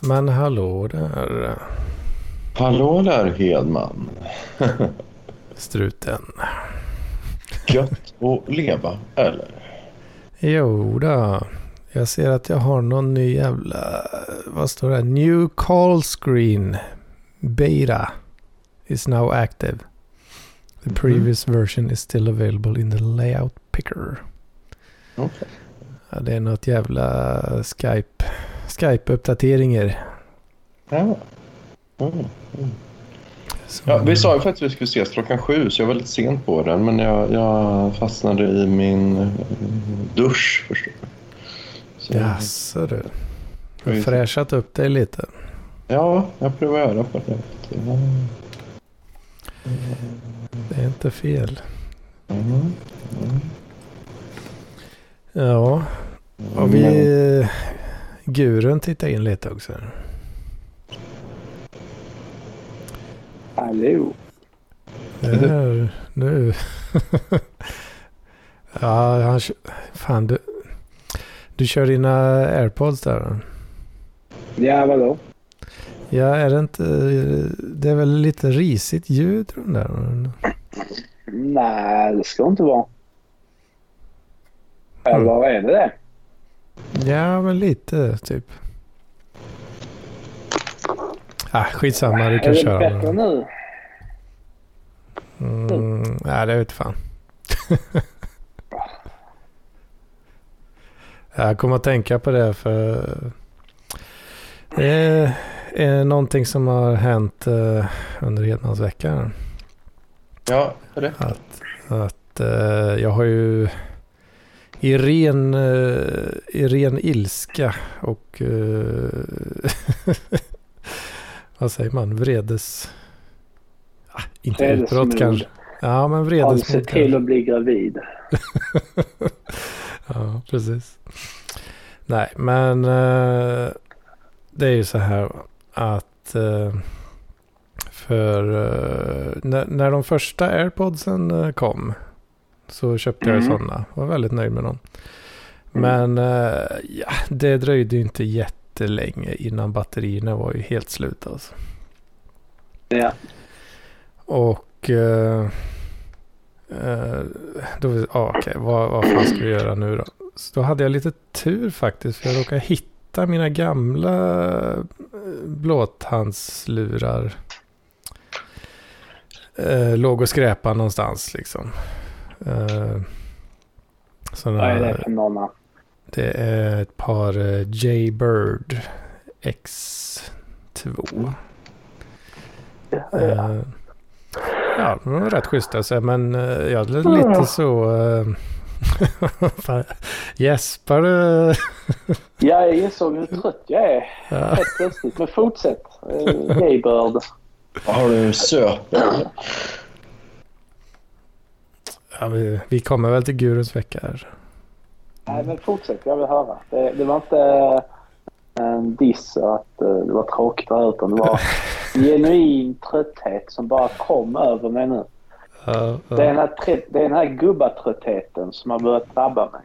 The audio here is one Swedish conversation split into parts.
Men hallå där. Hallå där Hedman. Struten. Gött att leva, eller? Jo då. Jag ser att jag har någon ny jävla... Vad står det? New call screen. Beta is now active. The previous version is still available in the layout picker. Okej. Ja, det är något jävla Skype. Skype-uppdateringar. Ja. Mm. Mm. Ja, vi sa ju faktiskt att vi skulle ses klockan sju, så jag var lite sent på den. Men jag, jag fastnade i min eh, dusch, förstår du. Så, Jaså du. Du har fräschat upp dig lite. Ja, jag provar att göra på det. Det är inte fel. Mm. Mm. Ja, och vi... Gurun tittar in lite också. Hallå. Där, nu. ja, han... Fan, du... Du kör dina airpods där. Ja, vadå? Ja, är det inte... Det är väl lite risigt ljud runt där? Nej, det ska inte vara. Eller är det det? Ja, men lite typ. Ah, skitsamma, du kan är det köra. bättre nu? Mm, nej, det vet fan. jag kommer att tänka på det för det är, är någonting som har hänt eh, under Hedmansveckan. Ja, det. Att, att eh, jag har ju i ren, eh, i ren ilska och eh, vad säger man, vredes... Ah, inte utbrott kanske. Ja, men vredesmod sett kanske. till att bli gravid? ja, precis. Nej, men eh, det är ju så här att eh, för eh, när, när de första airpodsen kom så köpte jag Mm. sådana. Var väldigt nöjd med dem. Men eh, ja, det dröjde ju inte jättelänge innan batterierna var ju helt slut alltså. Ja. Och eh, eh, då, ja, okej, vad, vad fan ska vi göra nu då? Så då hade jag lite tur faktiskt. För jag råkade hitta mina gamla blåtandslurar. Eh, låg och skräpa någonstans liksom. Eh, såna, Vad är det för några? det är ett par eh, Jaybird X2. Ja. Eh, Ja, de var rätt schyssta. Så, men eh, jag hade lite så... eh, fan, Gäspar du? Ja, jag insåg hur trött jag är Ja. helt plötsligt. Men fortsätt. Gaybird. Har du söp? Ja, vi, vi kommer väl till Guruns vecka här. Nej, men fortsätt. Jag vill höra. Det, det var inte en diss att eh, det var tråkigt höra utan det var genuin trötthet som bara kom över mig nu. Ja, Det är den här, tre- det är den här gubbatröttheten som har börjat drabba mig.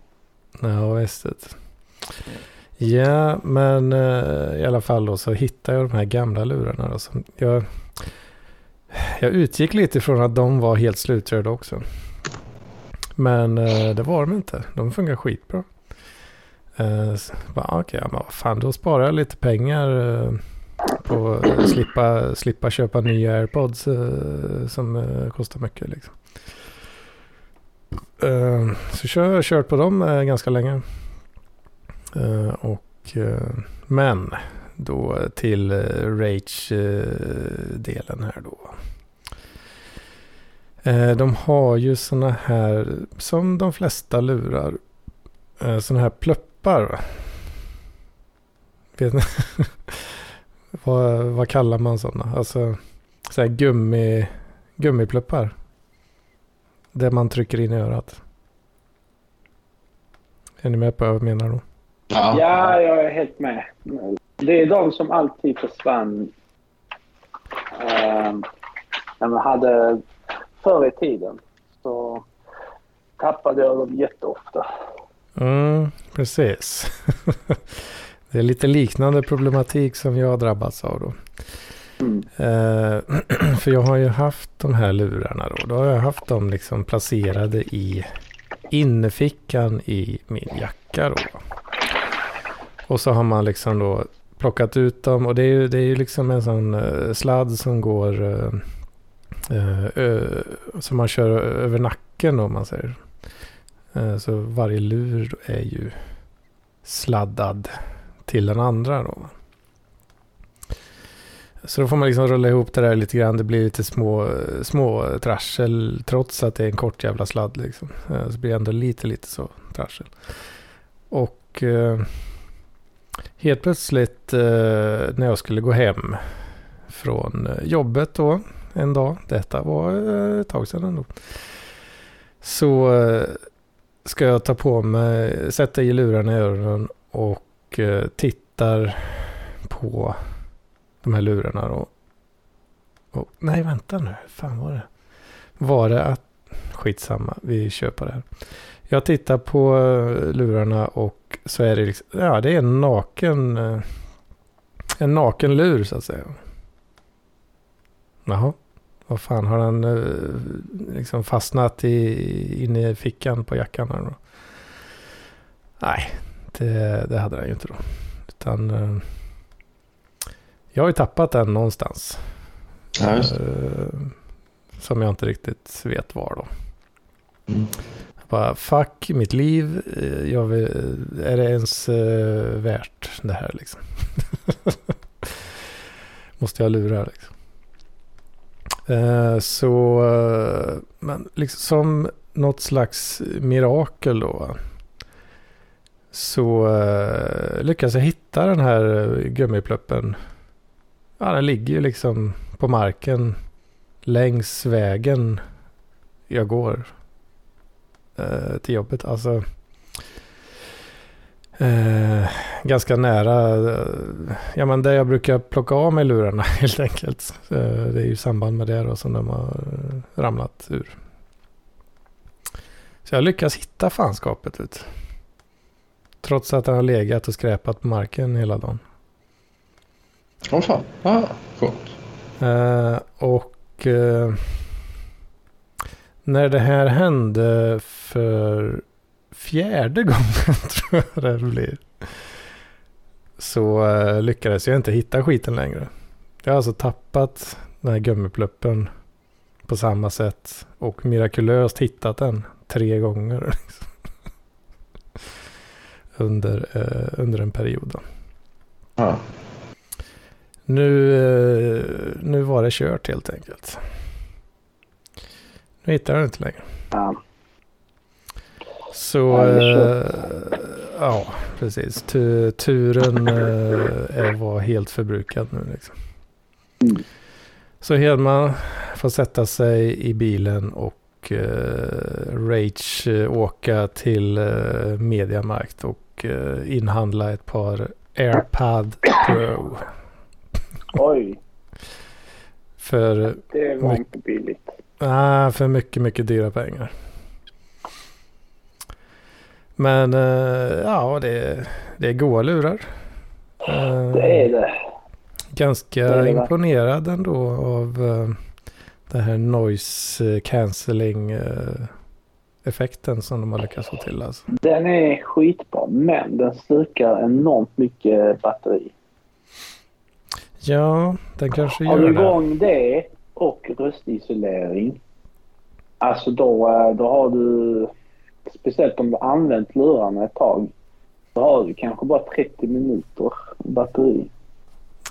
ja visst. det. Ja, men eh, i alla fall då så hittade jag de här gamla lurarna. Då, som jag, jag utgick lite ifrån att de var helt slutkörda också. Men eh, det var de inte. De fungerar skitbra. Eh, så bara, Okej, ja, men vad fan då sparar jag lite pengar eh, på att slippa, slippa köpa nya airpods eh, som eh, kostar mycket. Liksom. Eh, så kör, jag har kört på dem eh, ganska länge. Eh, och, eh, men då till eh, Rage-delen eh, här då. Eh, de har ju såna här, som de flesta lurar, eh, såna här pluppar. va? Vet ni? vad, vad kallar man sådana? Alltså så här gummi, gummipluppar. Det man trycker in i örat. Är ni med på vad jag menar då? Ja, jag är helt med. Det är de som alltid försvann. Uh, när man hade förr i tiden så tappade jag dem jätteofta. Mm, precis. Det är lite liknande problematik som jag har drabbats av då. Mm. Eh, för jag har ju haft de här lurarna då. Då har jag haft dem liksom placerade i innerfickan i min jacka då. Och så har man liksom då plockat ut dem och det är ju, det är ju liksom en sån eh, sladd som går eh, Eh, som man kör över nacken om man säger. Eh, så varje lur är ju sladdad till den andra då. Så då får man liksom rulla ihop det där lite grann. Det blir lite små, små trassel trots att det är en kort jävla sladd liksom. Eh, Så blir det ändå lite, lite så trassel. Och eh, helt plötsligt eh, när jag skulle gå hem från eh, jobbet då en dag. Detta var eh, ett tag sedan ändå. Så eh, ska jag ta på mig, sätta i lurarna i öronen och eh, tittar på de här lurarna då. Och, nej, vänta nu. Hur fan var det? Var det att... Skitsamma, vi kör på det här. Jag tittar på lurarna och så är det liksom... Ja, det är en naken... En naken lur så att säga. Jaha. Vad fan, har den eh, liksom fastnat i, inne i fickan på jackan? Här då? Nej, det, det hade den ju inte då. Utan... eh, Jag har ju tappat den någonstans. Ja. Eh, Som jag inte riktigt vet var då. Mm. Bara, fuck mitt liv. Jag vill, är det ens värt det här liksom? Måste jag lura liksom? Eh, så, eh, men liksom som något slags mirakel då. Så eh, lyckas jag hitta den här gummipluppen. Ja, den ligger ju liksom på marken längs vägen jag går till jobbet. Alltså eh, ganska nära, eh, ja men där jag brukar plocka av mig lurarna helt enkelt. Eh, det är ju samband med det då som de har eh, ramlat ur. Så jag lyckas hitta fanskapet ut. Trots att den har legat och skräpat på marken hela dagen. Åh fan. Ah, coolt. Eh, och eh, när det här hände för fjärde gången tror jag det blir. Så eh, lyckades jag inte hitta skiten längre. Jag har alltså tappat den här gummipluppen på samma sätt och mirakulöst hittat den tre gånger. liksom. under, eh, under en period. Ja. Nu, eh, nu var det kört helt enkelt. Nu hittar jag den inte längre. Ja. Så, eh, ja precis. Tu, turen eh, var helt förbrukad nu liksom. Mm. Så Hedman får sätta sig i bilen och eh, Rage eh, åka till eh, Mediamarkt och eh, inhandla ett par AirPad Pro. Oj, För det var inte billigt. Ah, för mycket, mycket dyra pengar. Men eh, ja, det, det är goa lurar. Eh, Det är det. Ganska det är det. imponerad ändå av uh, det här noise cancelling eh, effekten som de har lyckats få till. Alltså. Den är skitbra, men den slukar enormt mycket batteri. Ja, den kanske Har du gör det. igång det och röstisolering, alltså då, eh, då har du, speciellt om du använt lurarna ett tag, då har du kanske bara 30 minuter batteri.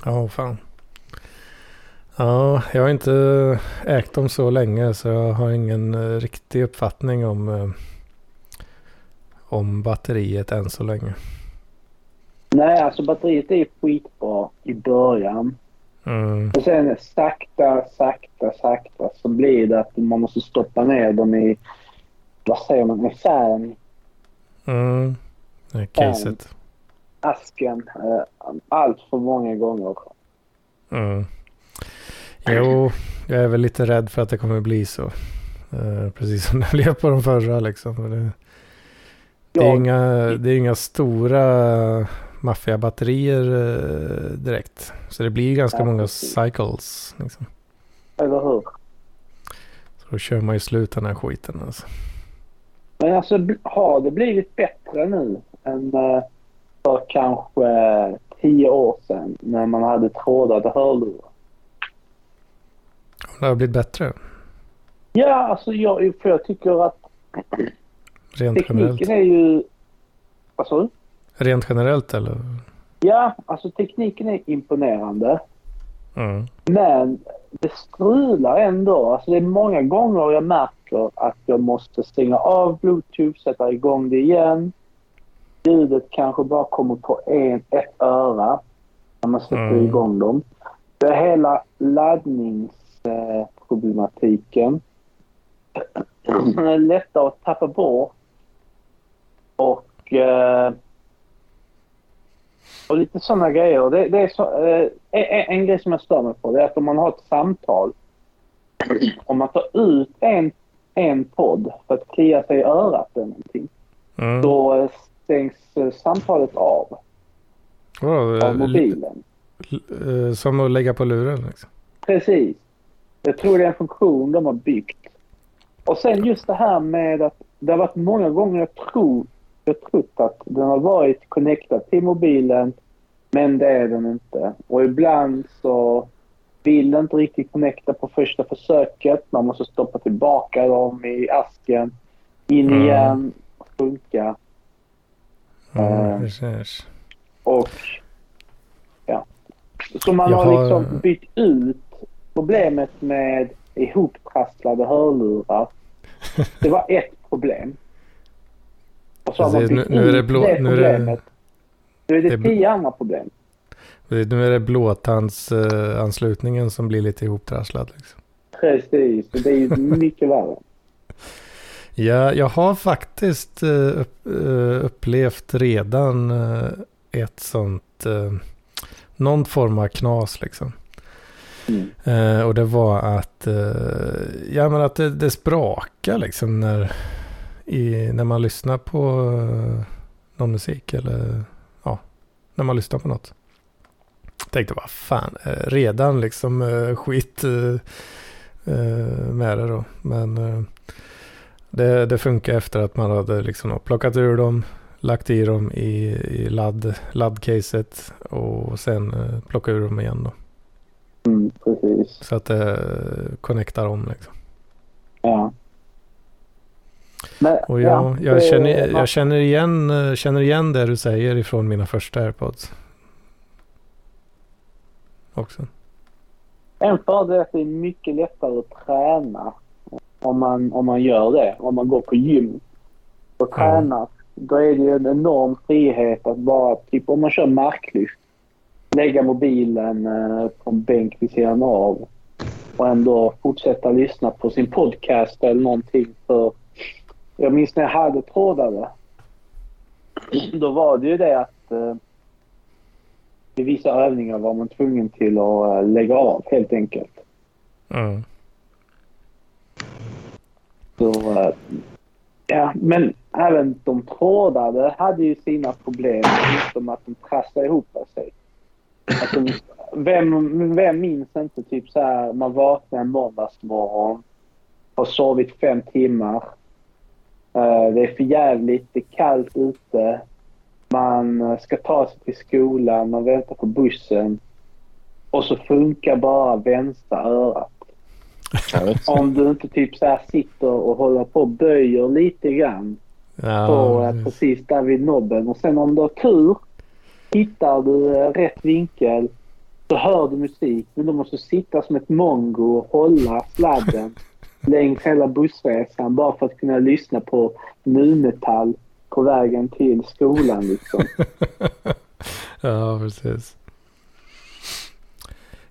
Ja, fan. Ja, jag har inte ägt dem så länge så jag har ingen eh, riktig uppfattning om, eh, om batteriet än så länge. Nej, alltså batteriet är skitbra i början. Mm, Och sen sakta, sakta, sakta så blir det att man måste stoppa ner dem i, vad säger man, i färg, mm, det caset. asken, eh, allt för många gånger. Mm. Jo, jag är väl lite rädd för att det kommer bli så. Eh, precis som det blev på de förra liksom. Det, det, är inga, det är inga stora maffiabatterier eh, direkt. Så det blir ganska Ja, många cycles. Liksom. Eller hur? Så då kör man ju slut den här skiten alltså. Men alltså har det blivit bättre nu än eh, för kanske tio år sedan när man hade trådade hörlurar? Det har blivit bättre. Ja, alltså jag, för jag tycker att Rent generellt. tekniken är ju... Vad sa du? Rent generellt eller? Ja, alltså tekniken är imponerande. Mm. Men det strular ändå. Alltså det är många gånger jag märker att jag måste stänga av bluetooth, sätta igång det igen. Ljudet kanske bara kommer på en, ett öra när man sätter Mm. igång dem. Det är hela laddningsproblematiken. Det är lättare att tappa bort. Och, eh, och lite sådana grejer. Det, det är så, eh, en, en grej som jag stör mig på det är att om man har ett samtal. Om man tar ut en, en podd för att klia sig i örat eller någonting. Mm. Då eh, stängs eh, samtalet av eh, av mobilen. l- eh, som att lägga på luren liksom. Precis. Jag tror det är en funktion de har byggt. Och sen just det här med att det har varit många gånger jag tror jag trott att den har varit connectad till mobilen men det är den inte. Och ibland så vill inte riktigt connecta på första försöket. Man måste stoppa tillbaka dem i asken. In Mm. igen. Funka. Mm, Eh. precis. Och ja. Så man har har- liksom bytt ut problemet med ihoptrasslade hörlurar. Det var ett problem. Och så har man bytt nu- nu är det ut blå- det nu är det- problemet. Nu är det det tio andra problem. Det- Nu är det blåtandsanslutningen som blir lite ihoptrasslad. Liksom. Precis, det är ju mycket värre. Ja, jag har faktiskt eh, eh, upplevt redan eh, ett sånt, någon form av knas liksom. Mm. Eh, och det var att, eh, ja men att det, det sprakar liksom när, i, när man lyssnar på eh, någon musik eller ja, när man lyssnar på något. Tänkte vad fan, eh, redan liksom eh, skit eh, med det då. Men det, det funkar efter att man hade liksom plockat ur dem, lagt i dem i, i ladd, laddcaset och sen eh, plocka ur dem igen då. Mm, precis. Så att det connectar om liksom. Ja. Men, Och jag, ja, jag, känner, jag känner, igen, känner igen det du säger ifrån mina första airpods. Också. En fördel är att det är mycket lättare att träna om man, om man gör det. Om man går på gym och Ja. tränar. Då är det ju en enorm frihet att bara, typ om man kör marklyft, lägga mobilen eh, på en bänk vid sidan av och ändå fortsätta lyssna på sin podcast eller någonting. För jag minns när jag hade trådare. Då var det ju det att vid vissa övningar var man tvungen till att eh, lägga av helt enkelt. Mm. Så, eh, ja, men även de trådade hade ju sina problem. Förutom att de trasslade ihop sig. De, vem, vem minns inte typ så här man vaknar en måndagsmorgon har sovit fem timmar. Eh, det är för jävligt, det är kallt ute. Man eh, ska ta sig till skolan, man väntar på bussen. Och så funkar bara vänstra örat. Om du inte typ så här sitter och håller på och böjer lite grann Ja, på eh, precis där vid nobben. Och sen om du har tur hittar du eh, rätt vinkel så hör du musik. Men du måste sitta som ett mongo och hålla sladden längs hela bussresan bara för att kunna lyssna på nu-metall på vägen till skolan liksom. ja, precis.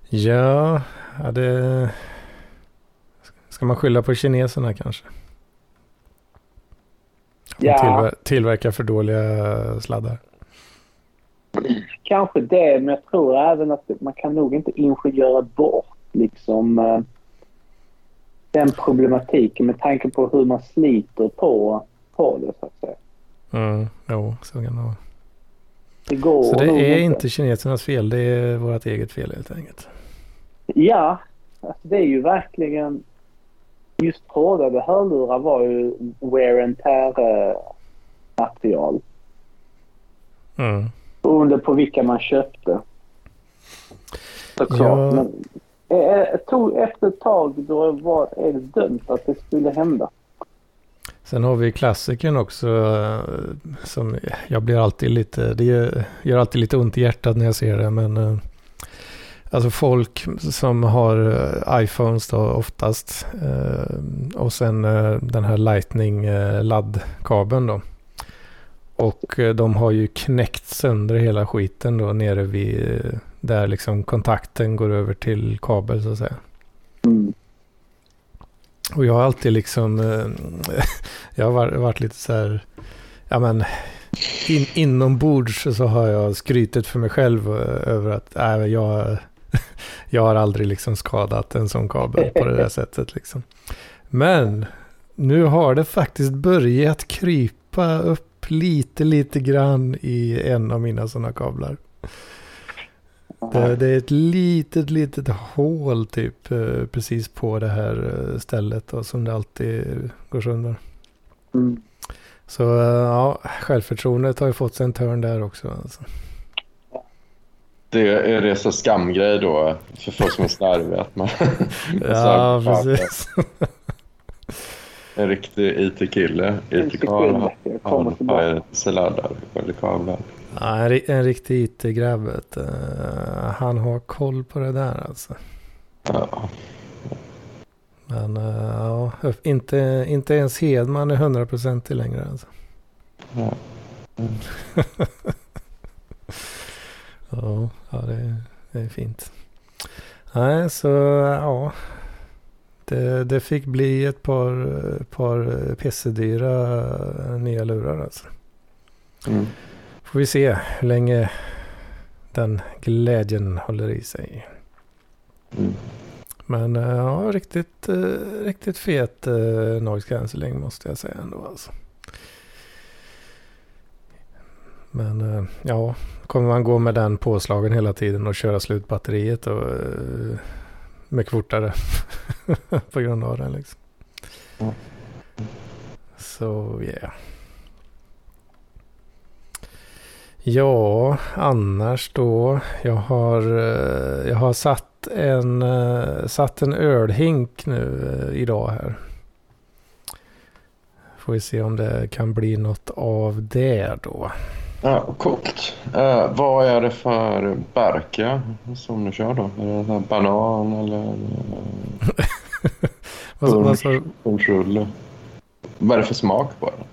Ja, ja, det... Ska man skylla på kineserna kanske? Ja. tillver- tillverkar för dåliga sladdar. Kanske det, men jag tror även att man kan nog inte ingenjöra bort liksom eh, den problematiken med tanke på hur man sliter på, på det så att säga. Mm, jo, så kan det vara. Det går Så det nog är inte kinesernas fel, det är vårt eget fel helt enkelt. Ja, alltså det är ju verkligen... Just trådade hörlurar var ju wear and tear eh, material. Mm. Beroende på vilka man köpte. Såklart. Ja. Men eh, eh, tog efter ett tag då var är det dömt att det skulle hända. Sen har vi klassikern också eh, som jag blir alltid lite, det gör- alltid lite ont i hjärtat när jag ser det men eh, Alltså folk som har eh, iPhones då oftast och sen den här Lightning laddkabeln då. Och de har ju knäckt sönder hela skiten då nere vid där liksom kontakten går över till kabel så att säga. Mm. Och jag har alltid liksom, eh, jag har varit, lite så här, ja men in, inombords så har jag skrytit för mig själv eh, över att äh, jag, jag har aldrig liksom skadat en sån kabel på det där sättet liksom. Men nu har det faktiskt börjat krypa upp lite, lite grann i en av mina sådana kablar. Det, är ett litet, litet hål typ eh, precis på det här eh, stället då, som det alltid går sönder. Mm. Så eh, ja, självförtroendet har ju fått sig en törn där också. Alltså. Det är det så skamgrej då för folk som är slarviga. Att man, Ja, precis. En riktig IT-kille. IT-karl jag kommer tillbaka. eller kablar. Ja, en, en riktig IT-grabb. du. Han har koll på det där alltså. Ja. Men eh, ja, inte, inte ens Hedman är hundraprocentig längre alltså. Ja. Ja, ja det, är- det är fint. Nej, så ja. Det, det fick bli ett par, par pissedyra eh, nya lurar alltså. Mm. Får vi se hur länge den glädjen håller i sig. Mm. Men eh, ja, riktigt, eh, riktigt fet eh, noise cancelling måste jag säga ändå alltså. Men ja, kommer man gå med den påslagen hela tiden och köra slut batteriet och mycket fortare på grund av den liksom. Så yeah. Ja, annars då. Jag har, eh, jag har satt en, eh, satt en ölhink nu eh, idag här. Får vi se om det kan bli något av det då. Ja, coolt. Eh, vad är det för Berka som du kör då? Är det här banan eller Vad vad punschrulle? Vad är det för smak på den?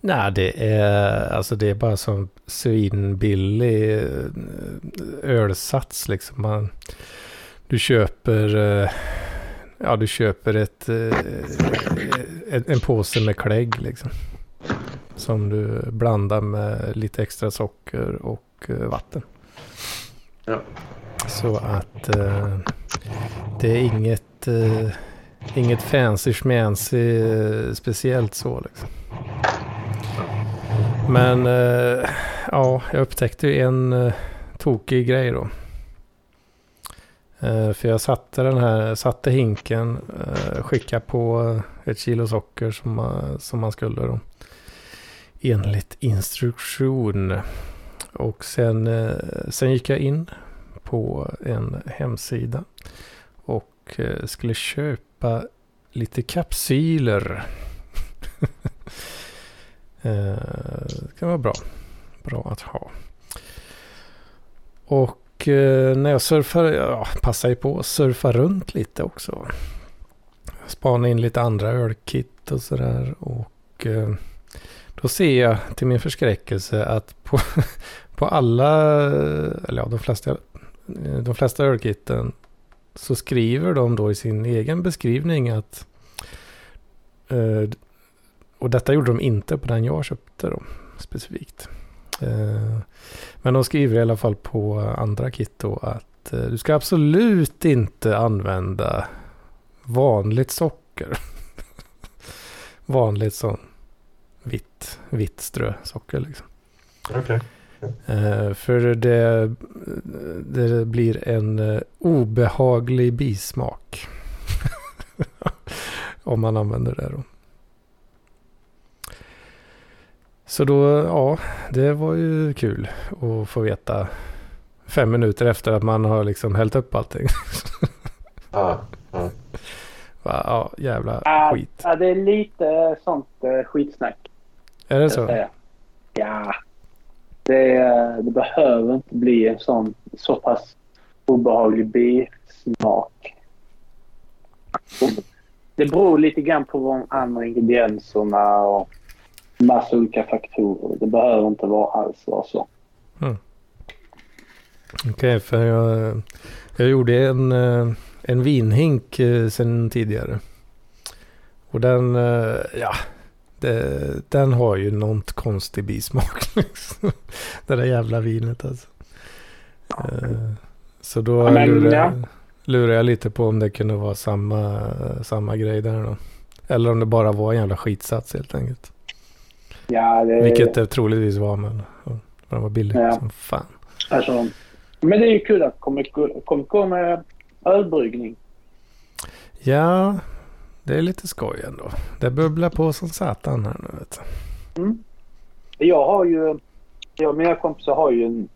Nej, det är, alltså det är bara som svinbillig eh, ölsats liksom. Man, du köper, eh, ja du köper ett, eh, en, påse med klägg liksom. Som du blandar med lite extra socker och vatten. Ja. Så att det är inget, inget fancy schmancy speciellt så liksom. Men eh, ja, jag upptäckte ju en eh, tokig grej då. Eh, för jag satte den här, satte hinken, eh, skickade på ett kilo socker som, man- som man skulle då. Enligt instruktion. Och sen, eh, sen gick jag in på en hemsida. Och eh, skulle köpa lite kapsyler. Eh, det kan vara bra. Bra att ha. Och eh, när jag surfar, ja, passar ju på att surfa runt lite också. Spana in lite andra ölkit och sådär. Och eh, då ser jag till min förskräckelse att på, på alla, eller ja, de flesta, de flesta ölkitten så skriver de då i sin egen beskrivning att och detta gjorde de inte på den jag köpte då, specifikt. Eh, Men de skriver i alla fall på andra kit då att eh, du ska absolut inte använda vanligt socker. vanligt sån vitt, vitt strösocker liksom. Okej. Eh, för det, det blir en eh, obehaglig bismak. Om man använder det då. Så då, ja, det var ju kul att få veta fem minuter efter att man har liksom hällt upp allting. Ja, ja. Ja, jävla Ja, skit. ja, det är lite sånt eh, skitsnack. Är det så? säga. Ja. Det, det behöver inte bli en sån så pass obehaglig bismak. Det beror lite grann på de andra ingredienserna och massa olika faktorer. Det behöver inte vara alls vara så. Okej, för jag, jag gjorde en, eh, en vinhink eh, sen tidigare. Och den, eh, ja, det, den har ju något konstig bismak. liksom. det där jävla vinet alltså. Så då Ja, men, jag, lurade jag lite på om det kunde vara samma, samma grej där då. Eller om det bara var en jävla skitsats helt enkelt. Ja, det, Vilket det troligtvis var, men den var billig Ja. som fan. alltså, men det är ju kul att gå med ölbryggning. Ja, det är lite skoj ändå. Det bubblar på som satan här nu vet du. Mm. Jag har ju, jag och mina kompisar har ju en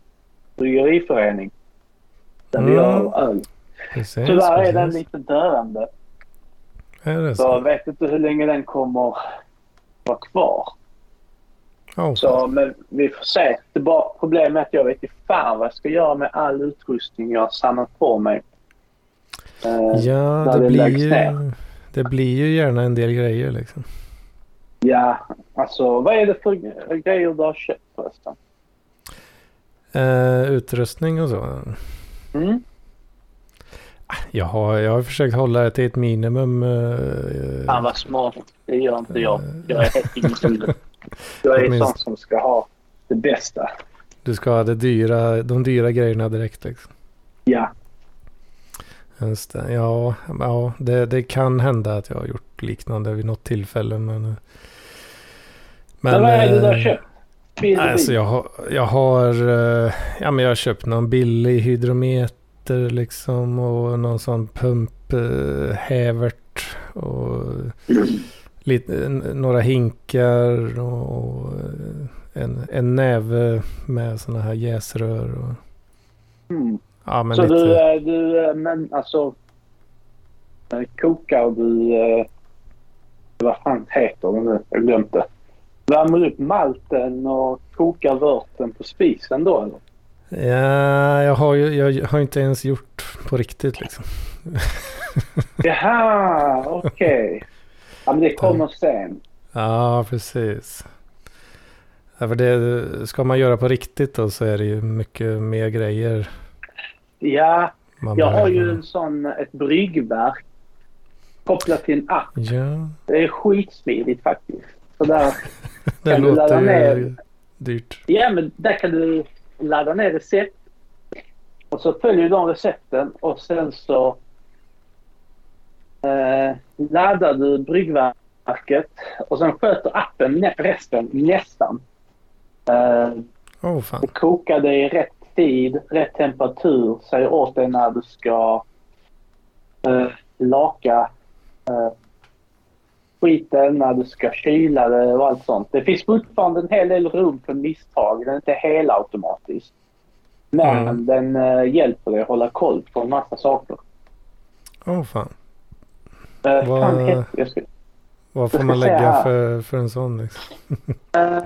bryggeriförening. Där vi Mm. gör öl. Precis, Tyvärr är den lite döende. Är det Så jag så? vet inte hur länge den kommer vara kvar. Oh, Så, men vi får se. Det bara problemet är att jag vet inte fan vad jag ska göra med all utrustning jag har samlat på mig. Eh, ja, det det blir, ju, ner. det blir ju gärna en del grejer liksom. ja, alltså vad är det för grejer du har köpt förresten? Eh, utrustning och så. Mm? Jag har, jag har försökt hålla det till ett minimum. eh, Fan vad smart. Det gör inte jag. Jag är helt ingenting. Jag är Åtminstone- sån som ska ha det bästa. Du ska ha det dyra, de dyra grejerna direkt liksom. Ja. Just det. Ja, ja det, det kan hända att jag har gjort liknande vid något tillfälle. Men, eh, Men, vad är det du har eh, köpt? Alltså jag har, jag har, eh, ja men jag har köpt någon billig hydrometer liksom och någon sån pump eh, hävert och lite, några hinkar och eh, en, en näve med såna här jäsrör och Mm. ja men Så lite. du, eh, du, eh, men alltså kokar du, vad fan heter det nu? Jag det. Värmer upp malten och kokar vörten på spisen då eller? Ja, jag har ju jag har inte ens gjort på riktigt liksom. Jaha, okej. Ja men det kommer sen. Ja, precis. Ja, för det, ska man göra på riktigt då så är det ju mycket mer grejer. Ja, Man jag har behöver. ju en sån, ett bryggverk kopplat till en app. Ja, Det är skitsmidigt faktiskt. Så där, det Kan du ladda låter ner? dyrt. ja men där kan du ladda ner recept. Och så följer du de recepten och sen så eh, laddar du bryggverket och sen sköter appen resten nästan. Eh, Åh fan. det kokar det i rätt tid, rätt temperatur, säger åt dig när du ska eh, laka eh, skiten, när du ska kyla det och allt sånt. Det finns fortfarande en hel del rum för misstag. Den är inte helautomatisk. Men Mm. den eh, hjälper dig att hålla koll på en massa saker. Åh fan. Uh, Vad- ska, Vad får man säga lägga för, för en sån liksom? eh,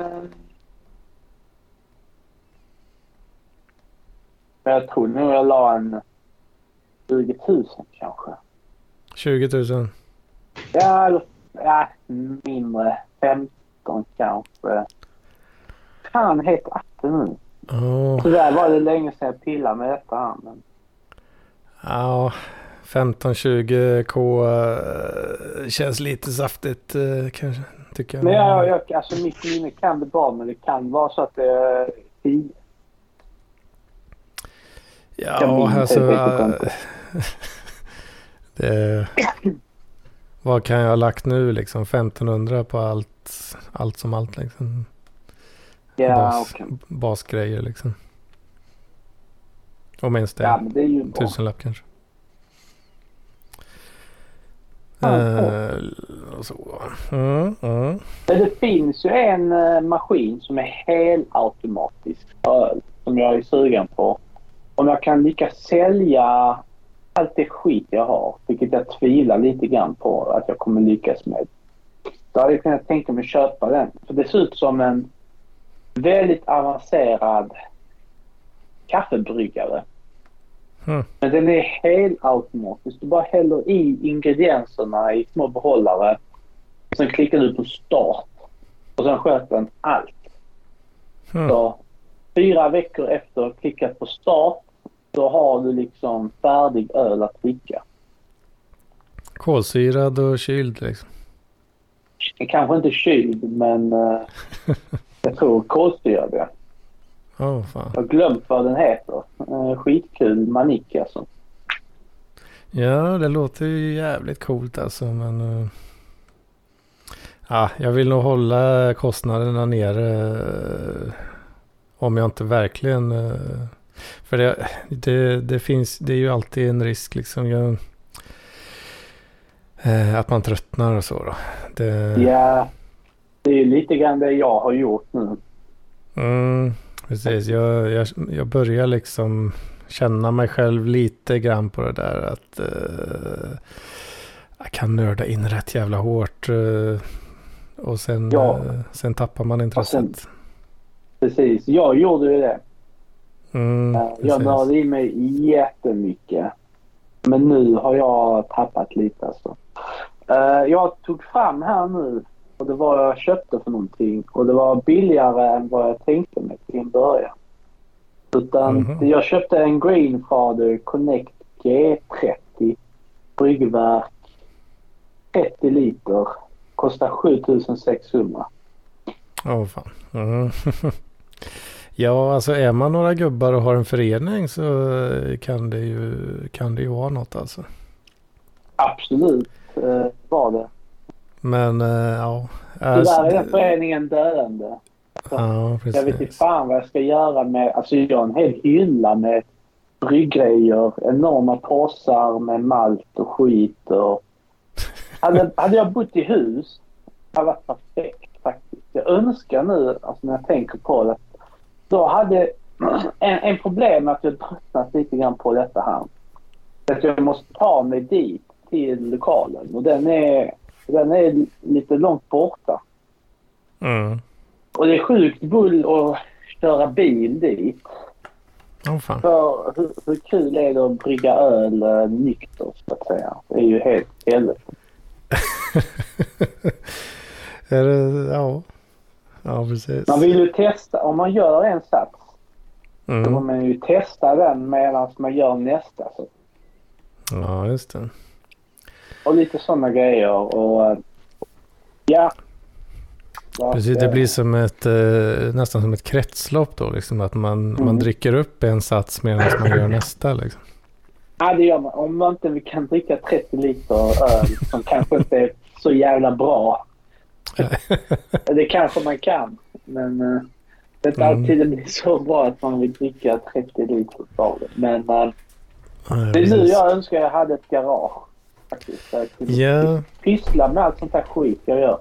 jag tror nog jag la en 20 000 kanske. 20 000? Ja, eller ja, mindre. 15 kanske. fan heter appen nu? Åh, Tyvärr var det länge sedan jag pillade med detta här. Men... ja. 15-20 K eh, känns lite saftigt eh, kanske. Tycker jag. Men jag, jag, alltså mitt minne kan det bra, men det kan vara så att det är 10. kan Ja, alltså. det, vad kan jag ha lagt nu liksom? 1500 på allt, allt som allt liksom. Ja, bas, okej. basgrejer liksom. Om ens det. Ja, men det är ju bra. Tusenlapp kanske. Och så. Mm, mm. Men det finns ju en eh, maskin som är helautomatisk öl som jag är sugen på. Om jag kan lyckas sälja allt det skit jag har, vilket jag tvivlar lite grann på att jag kommer lyckas med. Då hade jag kunnat tänka mig köpa den. För det ser ut som en väldigt avancerad kaffebryggare. Mm. Men den är helautomatisk. Du bara häller i ingredienserna i små behållare. Sen klickar du på start. Och sen sköter den allt. Mm. Så fyra veckor efter att klickat på start då har du liksom färdig öl att dricka. Kolsyrad och kyld liksom. Kanske inte kyld men eh, jag tror kolsyrad ja. Åh fan. Jag har glömt vad den heter. Eh, skitkul manik alltså. Ja, det låter ju jävligt coolt alltså. Men uh, ja, jag vill nog hålla kostnaderna nere. om jag inte verkligen. För det, det, det finns, det är ju alltid en risk liksom. Jag, eh, att man tröttnar och så då. Det, Ja, det är lite grann det jag har gjort nu. Mm, precis, jag, jag, jag börjar liksom känna mig själv lite grann på det där att eh, jag kan nörda in rätt jävla hårt. eh, och sen, Ja. eh, sen tappar man intresset. Precis, jag gjorde ju det. Mm, Eh, Jag nördade i mig jättemycket. Men nu har jag tappat lite alltså. Eh, Jag tog fram här nu och det var jag köpte för någonting och det var billigare än vad jag tänkte mig till en början. Utan Mhm. jag köpte en Greenfather Connect G30 bryggverk 30 liter. Kostar 7600. Åh fan. Mm. ja, alltså är man några gubbar och har en förening så kan det ju, kan det ju vara något alltså. Absolut eh, var det. Men eh, ja. Tyvärr är den Alltså, föreningen döende. ja, precis. Jag vet inte fan vad jag ska göra med... Alltså jag har en hel hylla med bryggrejer. Enorma påsar med malt och skit. Och... Hade, hade jag bott i hus hade varit perfekt faktiskt. Jag önskar nu, alltså när jag tänker på det. Då hade... En, en problem att jag tröttnat lite grann på detta här. Att jag måste ta mig dit till lokalen. Och den är, den är lite långt borta. Mm. Och det är sjukt bull att köra bil dit. Åh fan. För hur, hur kul är det att brygga öl eh, nykter så att säga? Det är ju helt helvete. är det, ja. Ja, precis. Man vill ju testa, om man gör en sats så vill Mm. man ju testa den medan man gör nästa. Så. Ja, just det. Och lite sådana grejer och ja. Precis, det blir som ett, eh, nästan som ett kretslopp då. Liksom, att man, man Mm. dricker upp en sats medan man gör nästa. Liksom. Ja, det gör man. Om man inte kan dricka 30 liter öl som kanske inte är så jävla bra. Det kanske man kan. Men uh, det är inte Mm. alltid det blir så bra att man vill dricka 30 liter av det. Men uh, Ja, det är nu jag önskar jag hade ett garage. Faktiskt. Där jag kunde Ja, pyssla med allt sånt här skit jag gör.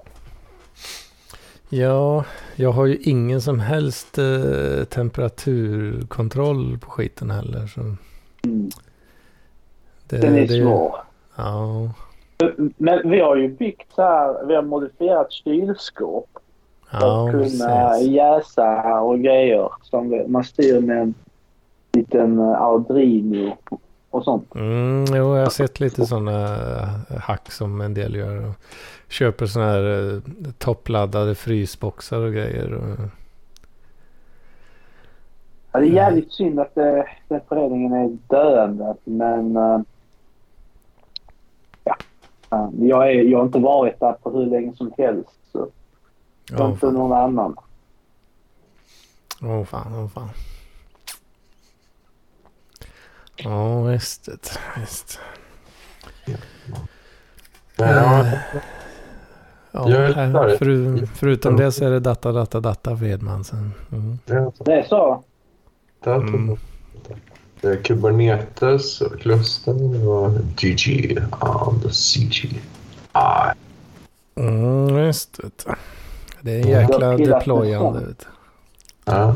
ja, jag har ju ingen som helst eh, temperaturkontroll på skiten heller. Så Mm. det, Den är det- svår. Ja, Men vi har ju byggt så här, vi har modifierat kylskåp för ja att kunna precis. jäsa och grejer. Som man styr med en liten eh, Arduino och sånt. Mm, jo, jag har sett lite sådana hack som en del gör. Och köper sådana här eh, toppladdade frysboxar och grejer. Ja, det är jävligt synd att eh, den föreningen är döende men eh. Eh, Jag, är, jag har inte varit där på hur länge som helst. Så jag har Åh inte någon annan. åh fan, åh fan. Ja, visst. Visst. Ja, Ja, föru, förutom det så är det data, data, data Vedman sen. Mm. Det är, så. Mm. Det är Kubernetes, och kluster och GG on the CG. Ah, Mm, just du. Det är en Ja. jäkla deployande. det. Ja.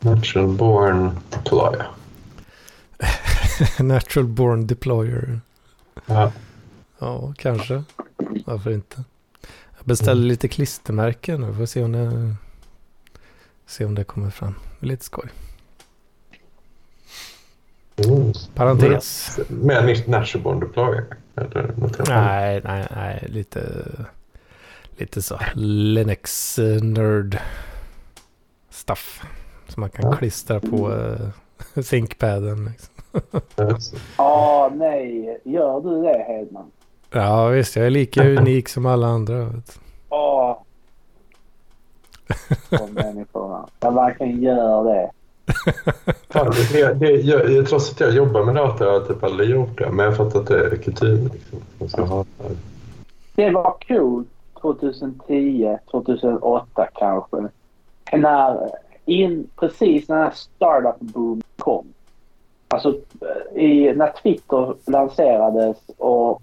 Natural born deploy. Natural born deployer. Ja. Ja, kanske. Varför inte? Jag beställer Mm. lite klistermärken nu. Får se om det, se om det kommer fram. Det är lite skoj. Mm. Parentes. Med nytt annat? Nej, nej, nej. Lite, lite så Linux nerd stuff. Som man kan Ja. klistra på uh, ThinkPaden. Liksom. Ja, nej. Gör du det Hedman? Ja visst, jag är lika unik som alla andra. Vet. Åh. De människorna. Jag verkligen gör det. Fan, det, det, jag, jag, trots att jag jobbar med data har jag typ aldrig gjort det. Men jag fattar att det är kutym. Liksom. Det. Det var kul 2010, 2008 kanske. När, in, precis när startup-boom kom. Alltså i, när Twitter lanserades och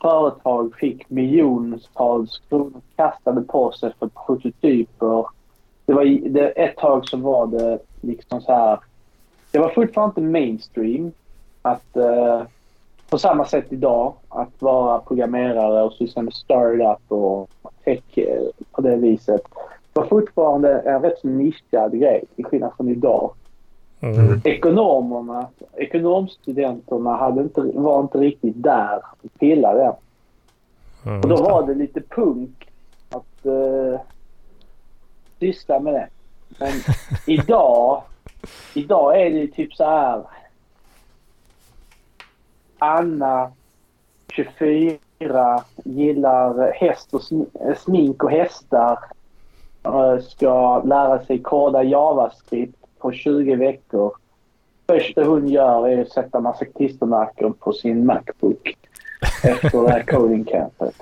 företag fick miljontals kronor kastade på sig för prototyper. Det var, det, ett tag så var det liksom så här. Det var fortfarande inte mainstream att eh, på samma sätt idag att vara programmerare och syssla med startup och tech eh, på det viset. Det var fortfarande en rätt nischad grej till skillnad från idag. Mm. Ekonomerna, ekonomstudenterna hade inte, var inte riktigt där och pillade. Mm. Och då var det lite punk att uh, syssla med det. Men idag, idag är det typ så här. Anna, 24, gillar häst och eh, smink och hästar. Eh, ska lära sig koda JavaScript på 20 veckor. Första hon gör är att sätta massa klistermärken på sin Macbook efter det här coding campet.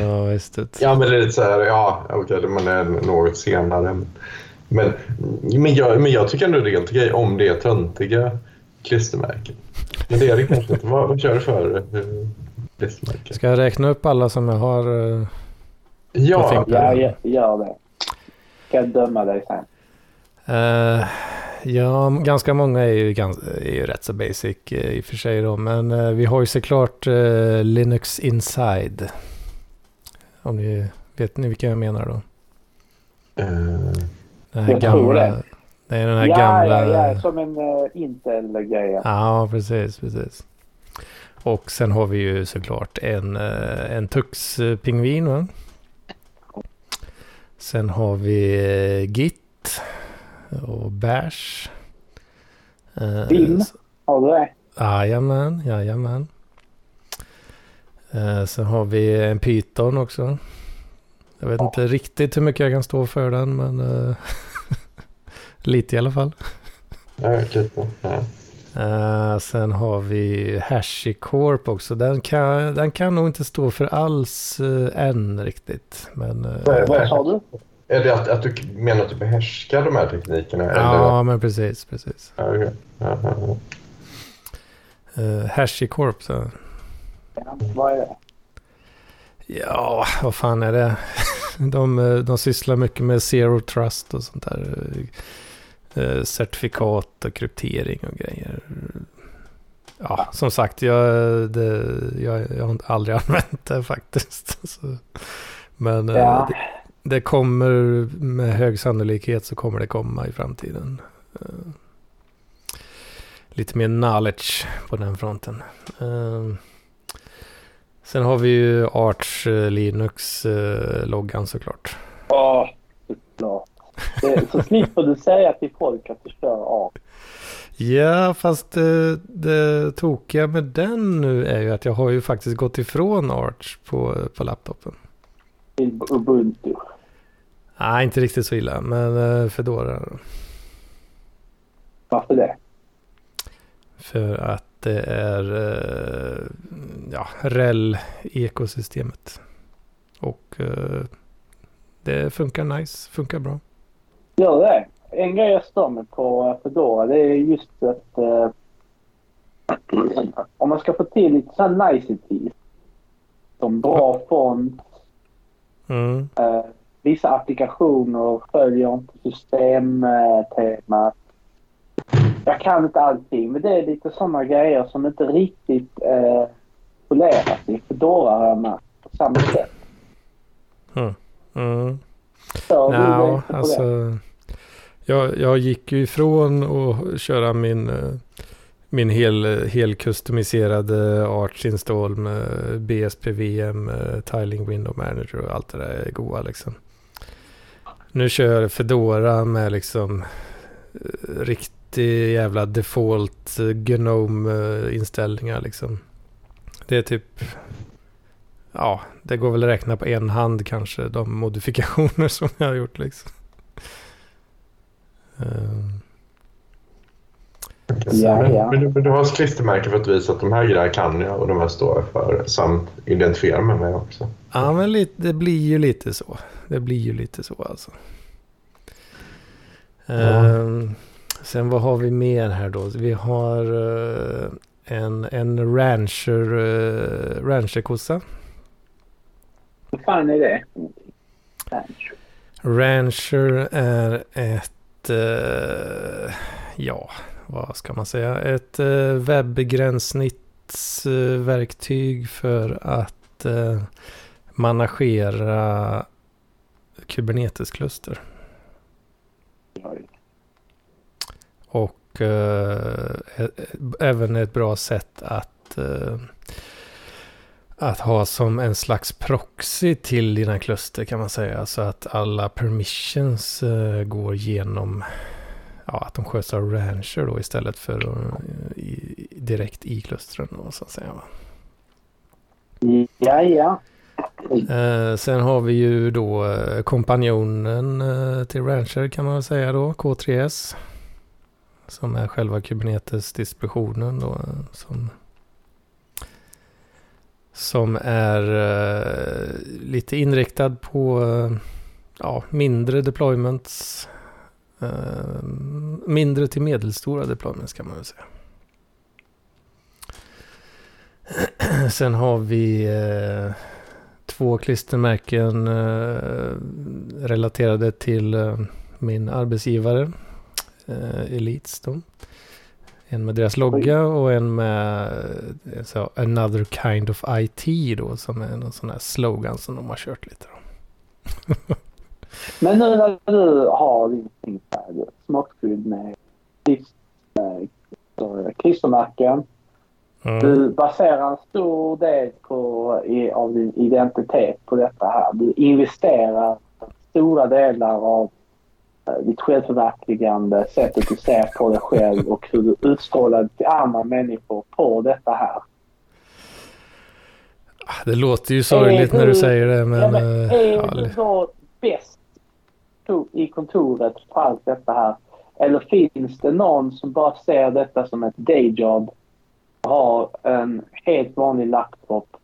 Ja, visst. det. Ja, men det är lite så här, ja, okej, man är något senare. Men, men, jag, men jag tycker ändå det är helt okej om det är töntiga klistermärken. Men det är det kanske inte. Vad, vad kör du för eh, klistermärken? Ska jag räkna upp alla som jag har? eh, Ja, tänker Ja, gör, det. Ska jag döma dig sen. Eh, ja, ganska många är ju, är ju rätt så basic eh, i och för sig då. Men eh, vi har ju såklart eh, Linux Inside. Om ni vet ni vilka jag menar då? Eh, Den här Jag tror gamla, det. det är den här Ja, gamla... ja, ja, som en uh, Intel-grej. Ja, precis, precis. Och sen har vi ju såklart en, en Tux-pingvin. Sen har vi Git och Bash. Eh, Vim. s- Har du det? Jajamän, jajamän. Eh, sen har vi en Python också. Jag vet Ja. inte riktigt hur mycket jag kan stå för den, men eh, lite i alla fall. ja, lite. Ja. Eh, sen har vi HashiCorp också. Den kan, den kan nog inte stå för alls uh, än riktigt. Men, eh, Vad är- vad Vad sa du? Är det att, att du menar att du behärskar de här teknikerna? ja, men precis, precis. Eller? Ja, okej. ja, ja, ja. Uh, HashiCorp, så. Ja, vad är det? Ja, vad fan är det? De, eh, de sysslar mycket med zero trust och sånt där. Eh, certifikat och kryptering och grejer. Ja, som sagt, jag, det, jag, jag har aldrig använt det faktiskt. Så, men Ja. det, det kommer med hög sannolikhet så kommer det komma i framtiden. Eh, lite mer knowledge på den fronten. Eh, sen har vi ju Arch eh, Linux-loggan såklart. Åh, såklart. Så slipper du säga till folk att du kör A. Ja, fast det, det tokiga med den nu är ju att jag har ju faktiskt gått ifrån Arch på, på laptopen. till Ubuntu. Nej, inte riktigt så illa, men eh, Fedora. Varför det? För att det är eh, ja, REL-ekosystemet. Och eh, det funkar nice, funkar bra. Gör det. En grej jag stör mig på Fedora det är just att eh, om man ska få till lite sådana niceties som bra font, Mm. eh, vissa applikationer följer inte systemtemat. Jag kan inte allting men det är lite sådana grejer som inte riktigt eh, poleras i Fedora på samma sätt. Mm. Du dig Ja, alltså. Jag, jag gick ju ifrån att köra min, eh, min hel, hel customiserade Arch install med BSPVM, eh, Tiling Window Manager och allt det där är goa liksom. Nu kör jag Fedora med liksom eh, riktig jävla default eh, Gnome-inställningar liksom. Det är typ, ja, det går väl att räkna på en hand kanske de modifikationer som jag har gjort liksom. Ja, ja. Men, du, men du har klistermärken för att visa att de här grejerna kan jag och de här står jag för. Samt identifiera med mig också. Ja, men lite, det blir ju lite så. Det blir ju lite så alltså. Ehm, sen vad har vi mer här då? Vi har eh, en, en rancher, uh, rancherkossa. Vad fan är det? Ranch. Rancher är ett, eh, ja, vad ska man säga? Ett uh, webbgränssnittsverktyg för att uh, managera Kubernetes-kluster. Och eh, även ett bra sätt att, eh, att ha som en slags proxy till dina kluster kan man säga. Så att alla permissions eh, går genom, ja att de sköts av rancher då istället för eh, i, direkt i klustren då så att säga. Va? Ja, ja. Eh, sen har vi ju då eh, kompanjonen eh, till Rancher kan man väl säga då, K3S. Som är själva Kubernetes-distributionen då. Eh, som, som är eh, lite inriktad på eh, ja, mindre deployments. Mindre till medelstora deployments kan man väl säga. Sen har vi två klistermärken eh, relaterade till eh, min arbetsgivare eh, Elites. Då. En med deras logga och en med eh, så, Another Kind of IT då som är någon sån här slogan som de har kört lite. Då. Men nu när du har din smockfylld med klistermärken. Mm. Du baserar en stor del på, i, av din identitet på detta här. Du investerar stora delar av eh, ditt självförverkligande, sättet du ser på dig själv och hur du utstrålar till andra människor på detta här. Ah, Det låter ju sorgligt när du säger det men... ja, men eh, är du då bäst i kontoret på allt detta här? Eller finns det någon som bara ser detta som ett dayjob har en helt vanlig laptop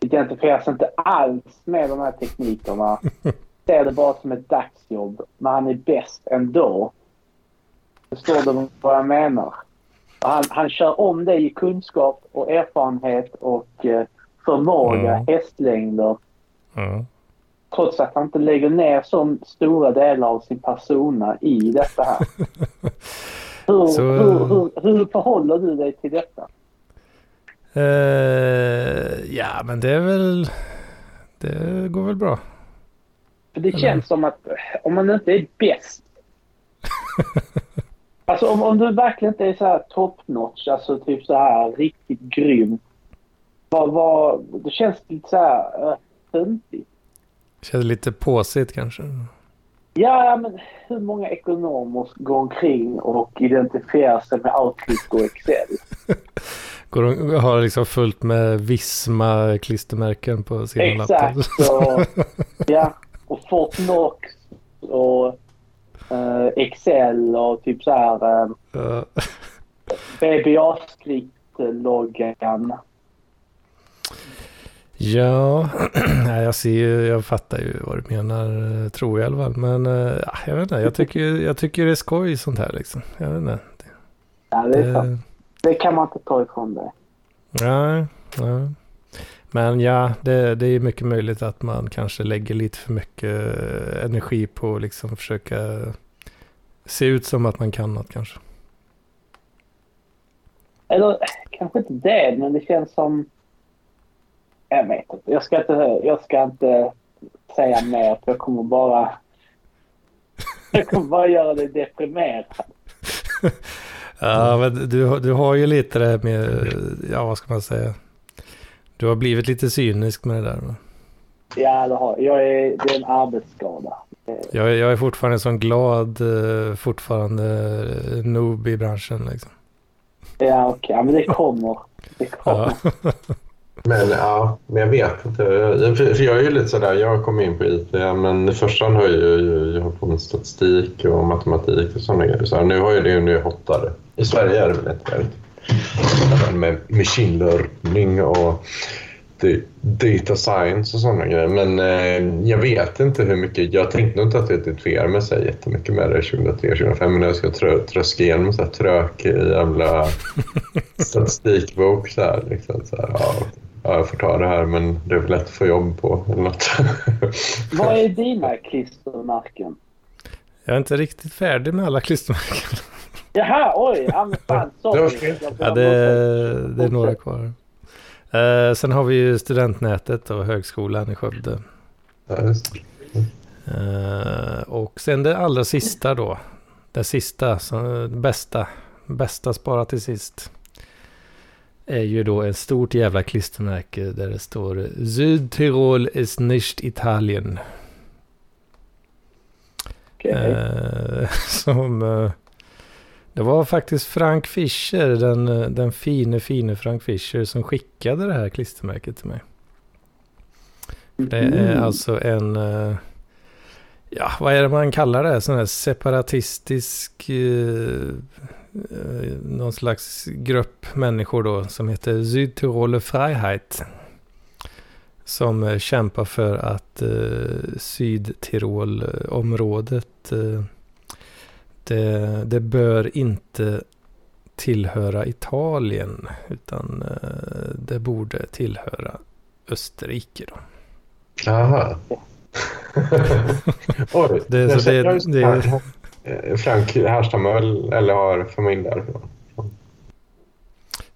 identifieras inte alls med de här teknikerna. Ser det bara som ett dagsjobb, men han är bäst ändå. Förstår du vad jag menar? Han, han kör om det i kunskap och erfarenhet och eh, förmåga, Mm. hästlängder. mm. Trots att han inte lägger ner så stora delar av sin persona i detta här. Hur, Så- hur, hur, hur förhåller du dig till detta? Eh, ja men det är väl... Det går väl bra. För det Eller? känns som att eh, om man inte är bäst. alltså om, om du verkligen inte är så här top notch, alltså typ så här riktigt grym. Vad, vad, det känns lite så här töntigt. Känns lite påsigt kanske. Ja, men hur många ekonomer går omkring och identifierar sig med Outlook och Excel? Går de, har liksom fullt med Visma klistermärken på sina Exakt. laptops. Och, ja, och Fortnox och eh, Excel och typ så här uh, Ja. BBA JavaScript-loggan. Ja, jag ser ju, jag fattar ju vad du menar, tror jag i alla fall. Men eh, ja, jag vet inte, jag tycker, jag tycker det är skoj sånt här liksom. Jag vet inte. Ja, det är sant. Det kan man inte ta ifrån dig. Nej, nej. Men ja, det, det är mycket möjligt att man kanske lägger lite för mycket eh, energi på att liksom försöka se ut som att man kan något kanske. Eller kanske inte det, men det känns som... Jag vet inte. Jag ska inte, jag ska inte säga mer. för Jag kommer bara... Jag kommer bara göra dig deprimerad. Ja, men du, du har ju lite det här med, ja vad ska man säga. Du har blivit lite cynisk med det där. va? Ja, det, har, jag är, det är en arbetsskada. Jag, jag är fortfarande sån glad, eh, fortfarande eh, noob i branschen liksom. Ja, okej. Ja, men det kommer. Det kommer. Ja. Men ja, men jag vet inte. För, för jag är ju lite sådär, jag kom in på IT, men i första hand har jag ju jag hållit på med statistik och matematik och sådana grejer. Så här, nu har jag det nu hottare. I Sverige är det väl inte Med machine learning och data science och sådana grejer. Men eh, jag vet inte hur mycket. Jag tänkte nog inte att jag identifierar mig så jättemycket med det 2003-2005. Men när jag ska trö, tröska igenom så här trökig jävla statistikbok så här. Liksom, så här ja, ja, jag får ta det här men det är väl lätt att få jobb på eller något. Vad är dina klistermärken? Jag är inte riktigt färdig med alla klistermärken. Jaha, oj. Ja, men fan, sorry. Ja, det, det är några kvar. Eh, sen har vi ju studentnätet och högskolan i Skövde. Eh, och sen det allra sista då. Det sista, så, bästa, bästa spara till sist. Är ju då ett stort jävla klistermärke där det står Südtirol ist nicht Italien. Okej. Eh, som, eh, det var faktiskt Frank Fischer, den, eh, den fine, fine Frank Fischer som skickade det här klistermärket till mig. Det är Mm. alltså en, eh, ja vad är det man kallar det? Sån här separatistisk, eh, någon slags grupp människor då som heter Südtiroler Freiheit. Som eh, kämpar för att eh, Sydtirolområdet, eh, det, det bör inte tillhöra Italien utan eh, det borde tillhöra Österrike då. Aha. Oj, Det- så det- det- eh, Frank härstammar väl eller har familj därifrån?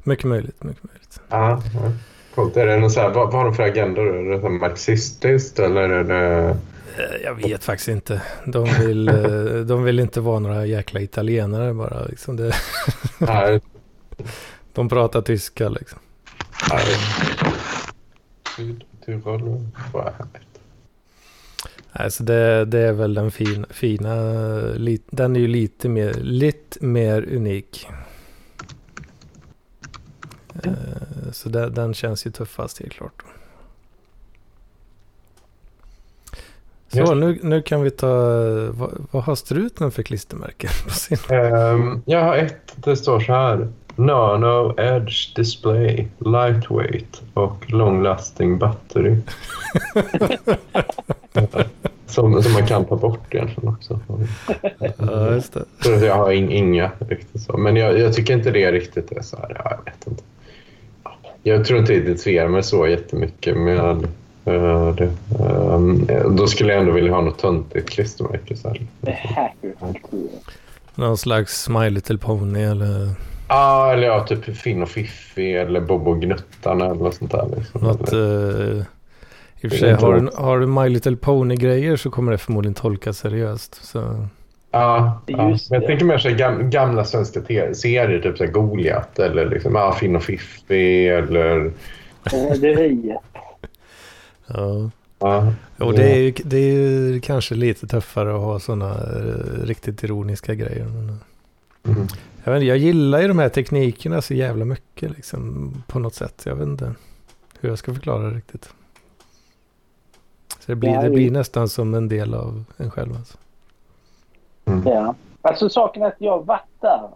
Mycket möjligt, mycket möjligt. Ja, ja. Coolt. Är det någon så här, vad, vad har de för agenda? då? Är det så marxistiskt eller är det... Eh, Jag vet faktiskt inte. De vill, eh, de vill inte vara några jäkla italienare bara. Liksom det, Nej, de pratar tyska liksom. nej. Sydtirol? Vad är det? Alltså det, det är väl den fin, fina, li, den är ju lite mer, lite mer unik. Eh, Så det, den känns ju tuffast helt klart. Så Ja. nu, nu kan vi ta, vad, vad har struten för klistermärken på sin? Ehm, jag har ett, det står så här. Nano Edge Display, Lightweight och Long Lasting Battery. som, som man kan ta bort egentligen också. Ja, just det. Så jag har in, inga riktigt så. Men jag, jag tycker inte det riktigt är så här. Ja, jag vet inte. Jag tror inte jag identifierar mig så jättemycket med eh, det. Ehm, då skulle jag ändå vilja ha något töntigt klistermärke. Så här. Det. Någon slags My Little Pony eller Ja, eller ja, typ Finn och Fiffi eller Bobo och Gnuttarna eller något sånt där. Liksom. något. Eller, eh, I och för sig, har du, har du My Little Pony-grejer så kommer det förmodligen tolkas seriöst. Så. ja, ja. Jag tänker mer så gamla svenska serier, typ Goliat eller liksom, ja, Finn och Fiffi eller... Rederiet. Ja. Ja, Och det är, ju, det är ju kanske lite tuffare att ha sådana eh, riktigt ironiska grejer. Men, mm. jag, vet, inte, jag gillar ju de här teknikerna så jävla mycket liksom, på något sätt. Jag vet inte hur jag ska förklara det riktigt. Så det blir, Ja, det blir nästan som en del av en själv. Alltså. Mm. Ja. Alltså saken är att jag där.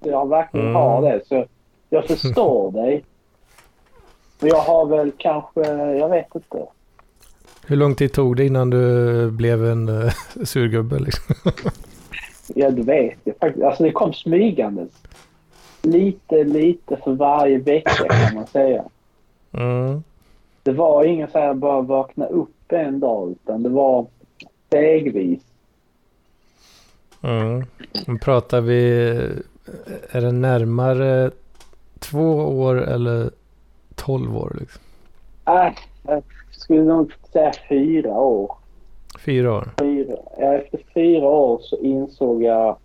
Jag verkligen Mm. har det. Så Jag förstår dig. Men jag har väl kanske, jag vet inte. Hur lång tid tog det innan du blev en uh, surgubbe liksom? Ja, du vet jag faktiskt. Alltså det kom smygandes. Lite, lite för varje vecka kan man säga. Mm. Det var ingen så här bara vakna upp en dag utan det var stegvis. Mm. Pratar vi, är det närmare två år eller tolv år? Liksom? Äh, jag skulle nog säga fyra år. Fyra år? Fyra. Ja, efter fyra år så insåg jag...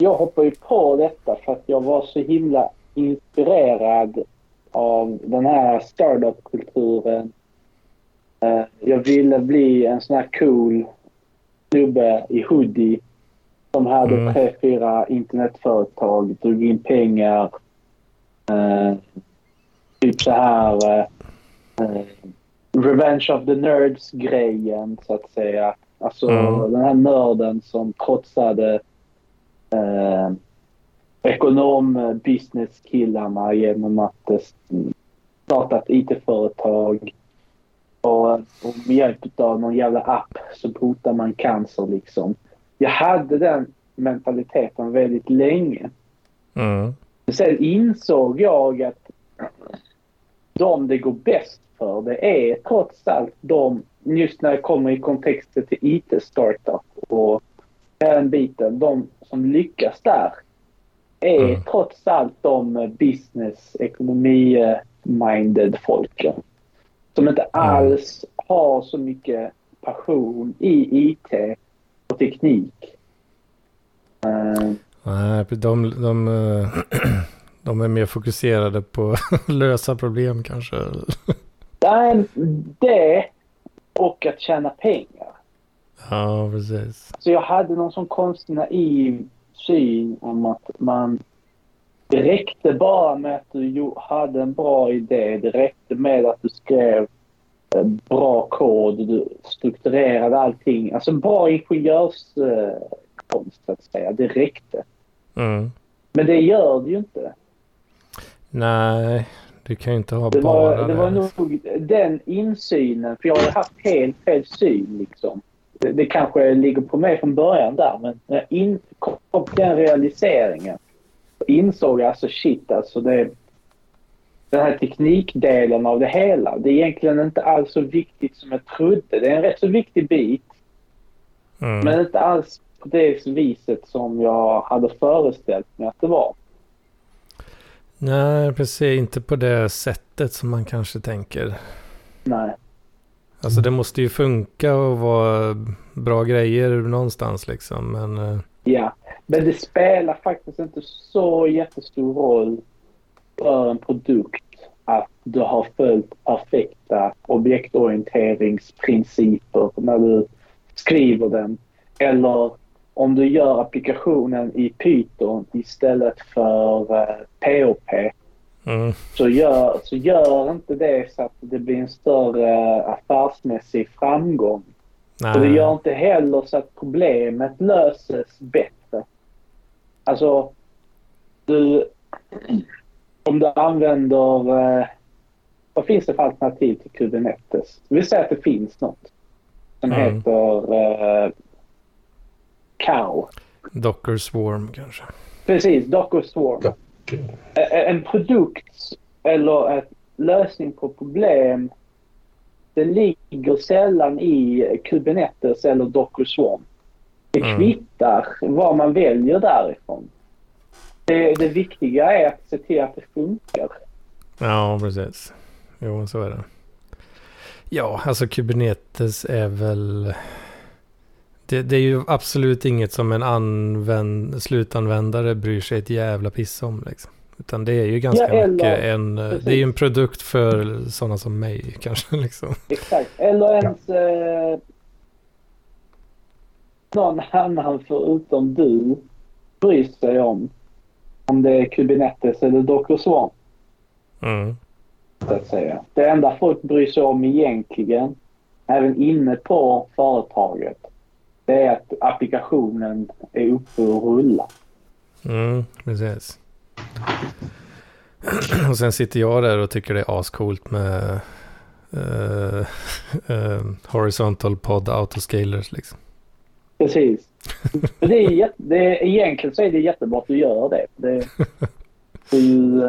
Jag hoppade ju på detta för att jag var så himla inspirerad av den här startup-kulturen. Eh, Jag ville bli en sån här cool snubbe i hoodie som hade Mm. tre, fyra internetföretag, drog in pengar. Eh, typ så här... Eh, eh, Revenge of the Nerds-grejen, så att säga. Alltså Mm. den här nörden som trotsade eh, ekonom-business-killarna genom att eh, starta ett IT-företag. Och, och med hjälp av någon jävla app så botar man cancer liksom. Jag hade den mentaliteten väldigt länge. Mm. Sen insåg jag att de det går bäst för, det är trots allt de, just när det kommer i kontexten till IT-startup och den biten, de som lyckas där är Mm. trots allt de business, ekonomi-minded folken. Som inte alls har så mycket passion i IT och teknik. Nej, de, de, eh, de är mer fokuserade på att lösa problem kanske. Nej, det och att tjäna pengar. Ja, precis. Så jag hade någon sån konstig naiv syn om att man... Det räckte bara med att du hade en bra idé. Det räckte med att du skrev eh, bra kod. Du strukturerade allting. Alltså bra ingenjörskonst, så att säga. Det räckte. Mm. Men det gör det ju inte. Nej, du kan ju inte ha Det bara var, det var nog den insynen, för jag har haft helt fel syn liksom. Det, det kanske ligger på mig från början där, men när jag in, kom till den realiseringen så insåg jag alltså shit alltså det den här teknikdelen av det hela. Det är egentligen inte alls så viktigt som jag trodde. Det är en rätt så viktig bit, Mm. men inte alls på det viset som jag hade föreställt mig att det var. Nej, precis. Inte på det sättet som man kanske tänker. Nej. Alltså det måste ju funka och vara bra grejer någonstans liksom. Men eh, Ja, men det spelar faktiskt inte så jättestor roll för en produkt att du har följt perfekta objektorienteringsprinciper när du skriver den. Eller om du gör applikationen i Python istället för eh, POP mm, så gör, så gör inte det så att det blir en större affärsmässig framgång. nej. Och det gör inte heller så att problemet löses bättre. Alltså, du... Om du använder... Eh, vad finns det för alternativ till Kubernetes? Vi säger att det finns något som Mm. heter eh, Cow. Docker Swarm kanske. Precis, Docker Swarm. Ja. En produkt eller en lösning på problem det ligger sällan i Kubernetes eller Docker Swarm. Det Mm. kvittar vad man väljer därifrån. Det, det viktiga är att se till att det funkar. Ja, precis. Jo, så är det. Ja, alltså Kubernetes är väl... Det, det är ju absolut inget som en använd, slutanvändare bryr sig ett jävla piss om. Liksom. Utan det är ju ganska Ja, eller- mycket en... precis. Det är ju en produkt för sådana som mig kanske. Liksom. Exakt. Eller ens eh, någon annan förutom du bryr sig om om det är Kubernetes eller Swarm. Mm. så att säga. Det enda folk bryr sig om egentligen, även inne på företaget, det är att applikationen är uppe och rullar. Mm, precis. Och sen sitter jag där och tycker det är ascoolt med uh, uh, horizontal pod autoscalers liksom. Precis. det är, det är, egentligen så är det jättebra att du gör det. Det, det, är, ju,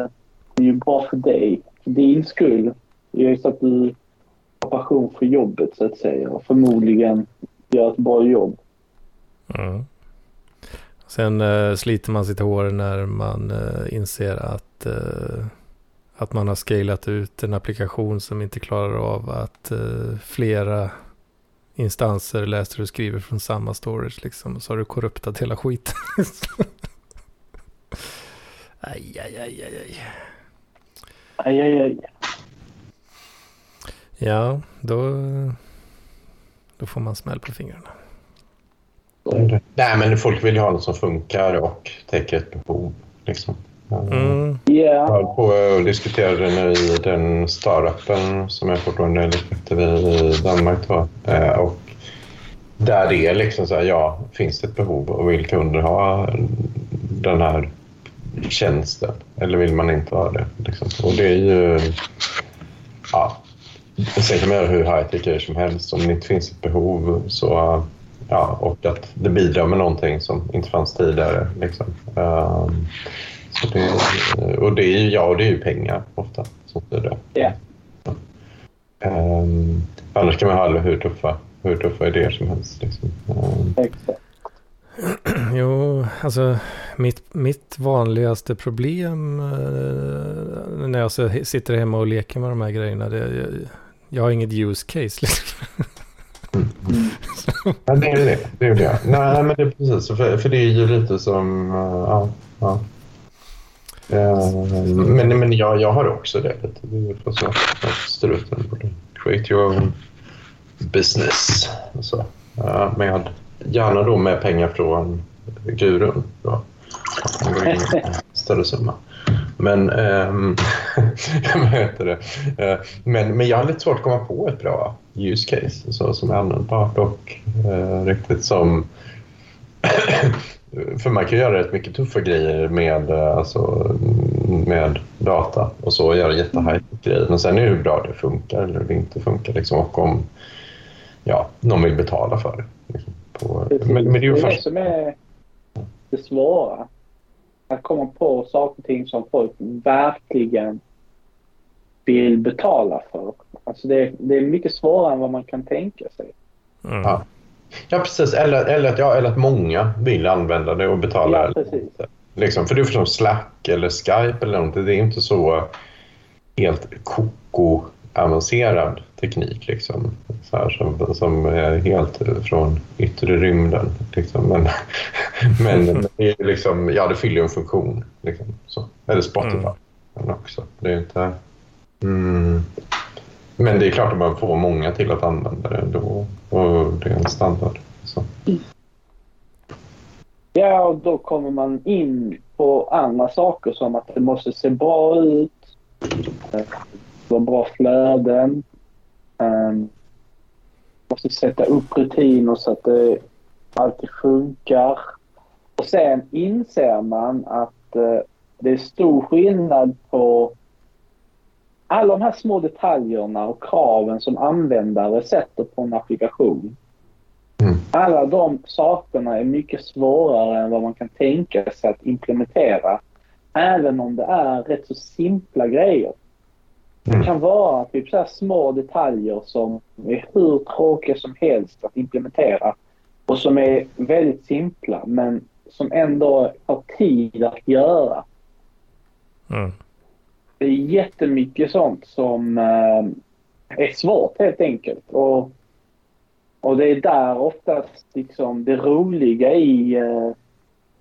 det är ju bra för dig. För din skull. Det är så att du har passion för jobbet så att säga. Och förmodligen gör ett bra jobb. Mm. Sen uh, sliter man sitt hår när man uh, inser att, uh, att man har scalat ut en applikation som inte klarar av att flera instanser läser och skriver från samma storage liksom. Så har du korruptat hela skiten. aj, aj, aj, aj, aj. Aj, aj, aj. Ja, då, då får man smäll på fingrarna. Nej, men folk vill ju ha något som funkar och täcker ett behov. Liksom. Mm. Yeah. Jag höll på och diskuterade nu i den startupen som jag fortfarande lite i Danmark. Då. Eh, och där det är liksom så här, ja, finns det ett behov och vill kunder ha den här tjänsten eller vill man inte ha det? Liksom. Och det är ju... Ja, sen kan man göra hur high-tech som helst. Om det inte finns ett behov så... Ja, och att det bidrar med någonting som inte fanns tidigare. Liksom. Um, så det, och det är ju, ja, det är ju pengar ofta som styr det. Yeah. Um, annars kan man ha hur tuffa, hur tuffa idéer som helst. Liksom. Um, Exakt. Jo, alltså mitt, mitt vanligaste problem eh, när jag sitter hemma och leker med de här grejerna, det, jag, har inget use case. Liksom. Mm. Ja, det är det. det, är det. Nej, men det är precis. För, för det är ju lite som... Uh, ja, ja. Uh, men men jag, jag har också det. Det är så struten borde create your own business. Så. Uh, med, gärna då med pengar från gurun. Då. Större summa. Men, ähm, vad heter det? Äh, men, men jag har lite svårt att komma på ett bra use case så, som är användbart och äh, riktigt som... för man kan göra rätt mycket tuffa grejer med, alltså, med data och så göra jättehigh grejer. Men sen är det hur bra det funkar eller det inte funkar. Liksom, och om ja, någon vill betala för det. Liksom, på, men, men det är ju det, är det som är det svåra att komma på saker och ting som folk verkligen vill betala för. Alltså det, det är mycket svårare än vad man kan tänka sig. Mm. Ja. ja, precis. Eller, eller, att, ja, eller att många vill använda det och betala. Ja, precis. Liksom, för det är som Slack eller Skype eller någonting. Det är inte så helt koko avancerad teknik liksom, så här, som, som är helt från yttre rymden. Liksom. Men, men det, är liksom, ja, det fyller en funktion. Liksom, så. Eller Spotify mm. också. Det är inte, mm, men det är klart att man får många till att använda det ändå och det är en standard. Så. Ja, och då kommer man in på andra saker som att det måste se bra ut vara bra flöden. Um, måste sätta upp rutiner så att det alltid funkar. Och sen inser man att uh, det är stor skillnad på alla de här små detaljerna och kraven som användare sätter på en applikation. Mm. Alla de sakerna är mycket svårare än vad man kan tänka sig att implementera. Även om det är rätt så simpla grejer. Det kan vara typ så små detaljer som är hur tråkiga som helst att implementera och som är väldigt simpla men som ändå har tid att göra. Mm. Det är jättemycket sånt som äh, är svårt helt enkelt. Och, och det är där oftast liksom det roliga i äh,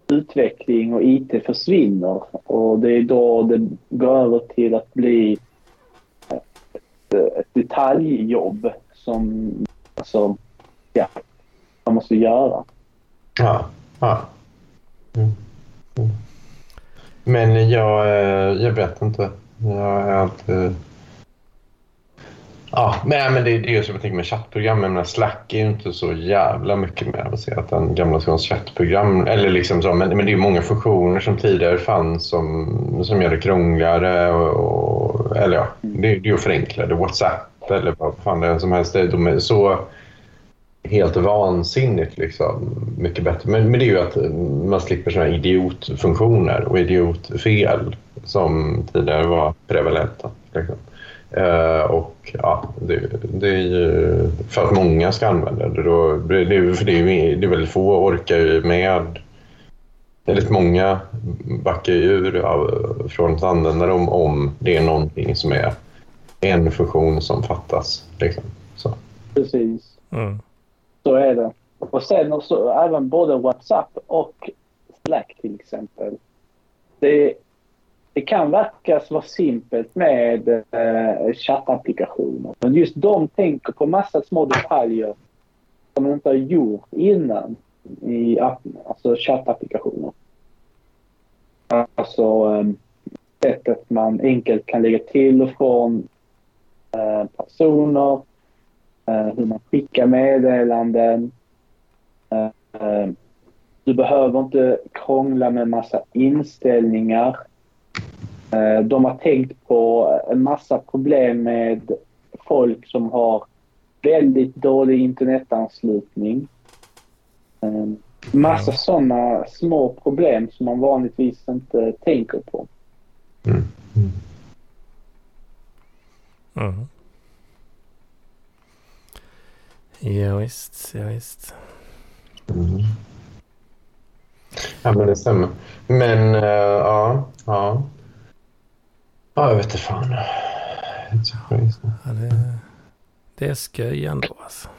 utveckling och IT försvinner. Och det är då det går över till att bli Eh, ett detaljjobb som alltså, ja, man måste göra. Ja. ja. Mm. Mm. Men jag, eh, jag vet inte. Jag är alltid... Ja, men, men det, det är ju som jag tänker med chattprogram. Slack är ju inte så jävla mycket mer avancerat än gamla skolans chattprogram. Eller liksom så, men, men det är många funktioner som tidigare fanns som, som gör det krångligare. Och, och, eller ja, det, det är ju förenklade. WhatsApp eller vad fan det är som helst. De är så helt vansinnigt liksom, mycket bättre. Men, men det är ju att man slipper såna idiotfunktioner och idiotfel som tidigare var prevalenta. Liksom. Uh, och ja, det, det, är ju för att många ska använda det. Då, det, för det, är, det är väldigt få orkar ju med. Väldigt många backar ur av, från att använda dem om det är någonting som är en funktion som fattas. Liksom. Så. Precis. Mm. Så är det. Och sen också även både WhatsApp och Slack till exempel. Det, det kan verka vara simpelt med eh, chattapplikationer. Men just de tänker på massa små detaljer som de inte har gjort innan i alltså chattapplikationer. Alltså eh, sättet man enkelt kan lägga till och från eh, personer Eh, hur man skickar meddelanden. Eh, ehm, du behöver inte krångla med massa inställningar. Eh, de har tänkt på en massa problem med folk som har väldigt dålig internetanslutning. Massa sådana små problem som man vanligtvis inte tänker på. Mm. Mm. Ja, visst, ja, visst. Mm. Ja, men det stämmer. Men uh, ja, ja. Ja, jag vet inte fan. Ja, det, det är skoj ändå alltså.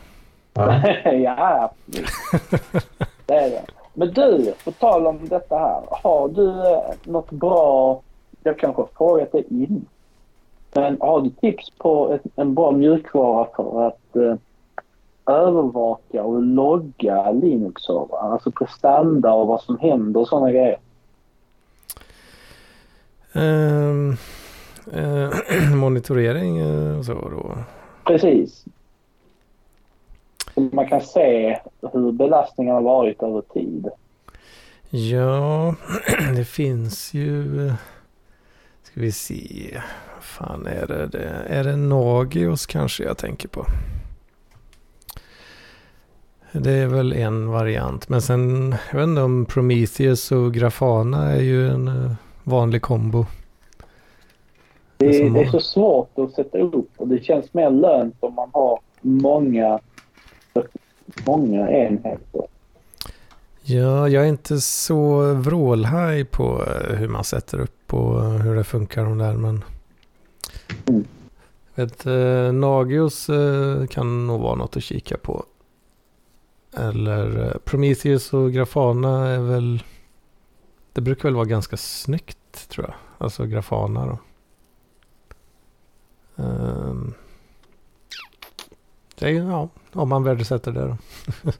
Ja, ja det är det. Men du, på tal om detta här. Har du eh, något bra... Jag kanske har frågat dig in. Men har du tips på ett, en bra mjukvara för att uh, övervaka och logga Linux-servrar? Alltså prestanda och vad som händer och sådana grejer. Um, uh, monitorering uh, och så då? Precis. man kan se hur belastningen har varit över tid. Ja, det finns ju... Ska vi se. Fan är det? det? Är det Nagios kanske jag tänker på? Det är väl en variant. Men sen, jag vet inte om Prometheus och Grafana är ju en vanlig kombo. Det, är, det är så svårt att sätta upp och det känns mer lönt om man har många, många enheter. Ja, jag är inte så vrålhaj på eh, hur man sätter upp och hur det funkar de där. Men mm. vet, eh, Nagios eh, kan nog vara något att kika på. Eller eh, Prometheus och Grafana är väl... Det brukar väl vara ganska snyggt tror jag. Alltså Grafana då. Um, det är, ja, om man värdesätter det då.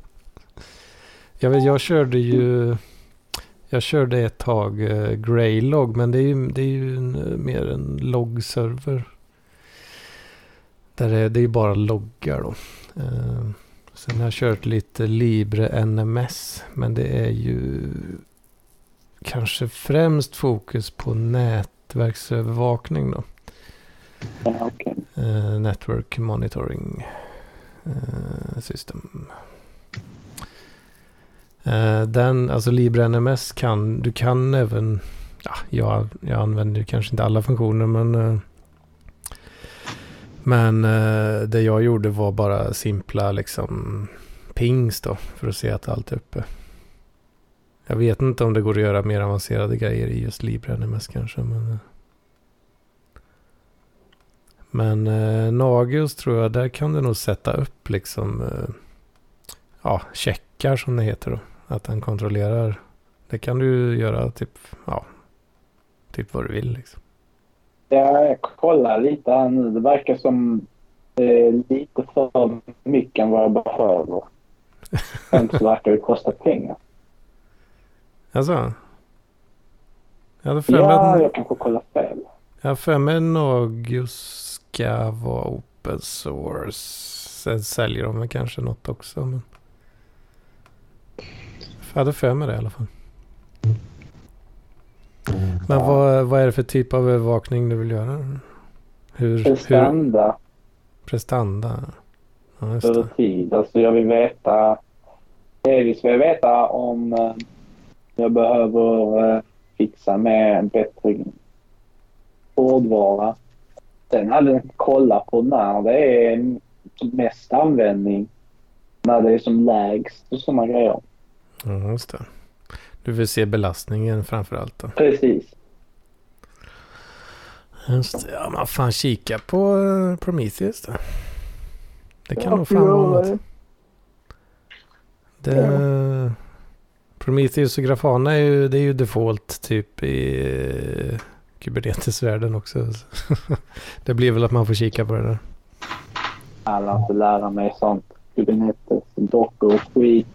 jag, vet, jag körde ju... Jag körde ett tag eh, uh, Greylog men det är ju, det är ju en, eh, mer en loggserver. Där är, det är ju bara loggar då. Ehm, sen har jag kört lite Libre NMS. Men det är ju kanske främst fokus på nätverksövervakning då okay. uh, eh, network monitoring uh, system. Uh, den, alltså LibreNMS kan, du kan även, ja, jag, jag använder kanske inte alla funktioner men men eh, det jag gjorde var bara simpla liksom pings då för att se att allt är uppe. Jag vet inte om det går att göra mer avancerade grejer i just LibreNMS kanske. Men, eh men eh, Nagios tror jag, där kan du nog sätta upp liksom eh, ja, checkar som det heter då. Att den kontrollerar. Det kan du göra typ, ja, typ vad du vill liksom. Jag kollar lite här nu. Det verkar som är lite för mycket än vad jag behöver. Sen så verkar det kosta pengar. Alltså? Jag hade ja, jag kanske kollar fel. Jag har för mig Nagios ska vara open source. Sen säljer de kanske något också. Men... Jag hade för mig det i alla fall. Men vad, vad är det för typ av övervakning du vill göra? Hur, hur, Prestanda prestanda? Ja, just över tid. Alltså jag vill veta... Delvis vill jag veta om eh, jag behöver eh, fixa med en bättre hårdvara. Sen hade jag kolla på när det är mest användning. När det är som lägst och sådana grejer. Ja, just det. Du vill se belastningen framför allt då. Precis. Just det. Ja, man fan kika på eh, Prometheus då. Det kan Ja, nog fan vara ja, något. Det, Prometheus och Grafana är ju, det är ju default typ i Kubernetes-världen också. det blir väl att man får kika på det där. Alla inte lära mig sånt. Kubernetes, dockor och skit.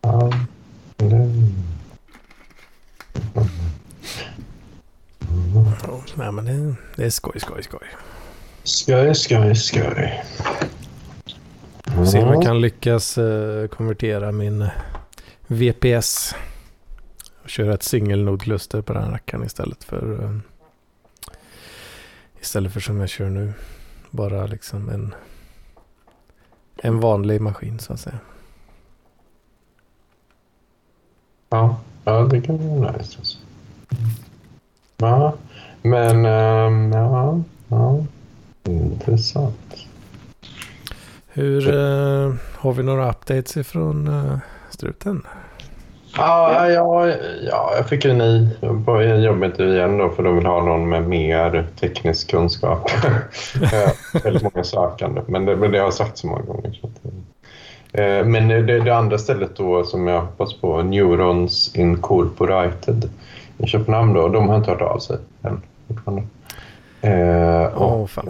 Ja, nej, men det, det är skoj, skoj, skoj. Skoj, skoj, skoj. Se om jag kan lyckas eh, konvertera min eh, VPS. Köra ett singelnodkluster på den rackaren istället för eh, istället för som jag kör nu. Bara liksom en en vanlig maskin så att säga. Ja, ja det kan vara nice. Alltså. Ja, men ehm, ja, ja, intressant. Hur eh, har vi några updates ifrån eh, struten? Ja, ja, ja, jag fick en ny på jobbet igen då för de vill ha någon med mer teknisk kunskap. Eh, Väldigt många sökande, men det, men det har jag sagt så många gånger. Att, eh, men det, det andra stället då som jag hoppas på, Neurons Incorporated i Köpenhamn då, de har inte hört av sig än fortfarande. Eh, och, fan.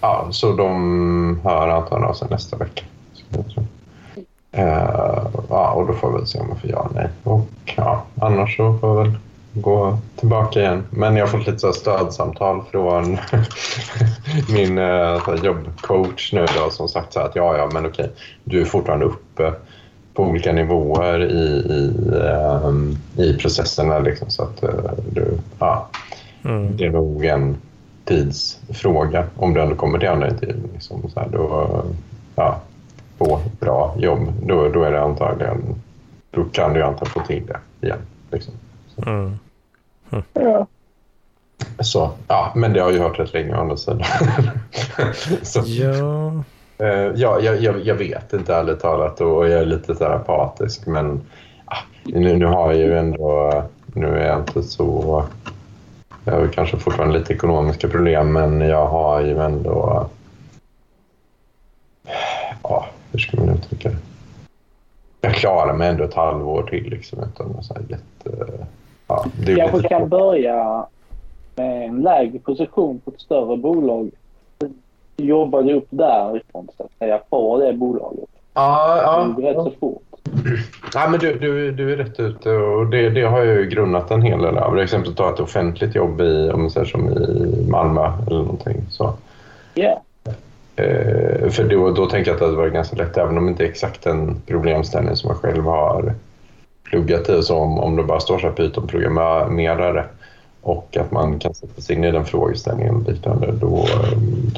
Ja, så de hör antagligen av sig nästa vecka. Eh, ja, och då får vi väl se om jag får ja eller nej. Och ja, annars så får jag väl gå tillbaka igen. Men jag har fått lite så stödsamtal från min eh, jobbcoach nu då, som sagt så att ja, ja, men okej, du är fortfarande uppe på olika nivåer i, i, ehm, i processerna liksom, så att eh, du, ja, Mm. det är nog en tidsfråga om du ändå kommer till andra intervjun. Liksom, så här, då, ja, på bra jobb, då, då är det antagligen, då kan du antagligen få till det igen. Liksom. Mm. Ja. Så, ja, men det har ju hört rätt länge å andra sidan. så, Ja, eh, ja, jag, jag, jag vet inte ärligt talat och jag är lite så apatisk men ah, nu, nu har jag ju ändå, nu är jag inte så, jag har kanske fortfarande lite ekonomiska problem men jag har ju ändå, hur ska man uttrycka det? Jag klarar mig ändå ett halvår till liksom utan så här jätte, ja, det är kanske kan börja med en lägre position på ett större bolag. Jobba dig upp därifrån så att säga på det bolaget. Ja, Det går ja. rätt så fort. Ja, men du, du, du är rätt ute och det, det har jag ju grundat en hel del av. Till exempel ta ett offentligt jobb i, om man säger som i Malmö eller någonting. Så, Ja. Eh, för då, då tänker jag att det hade varit ganska lätt, även om det inte är exakt en problemställning som jag själv har pluggat i. Så om, om det bara står så här Python-programmerare och att man kan sätta sig in i den frågeställningen och liknande, då,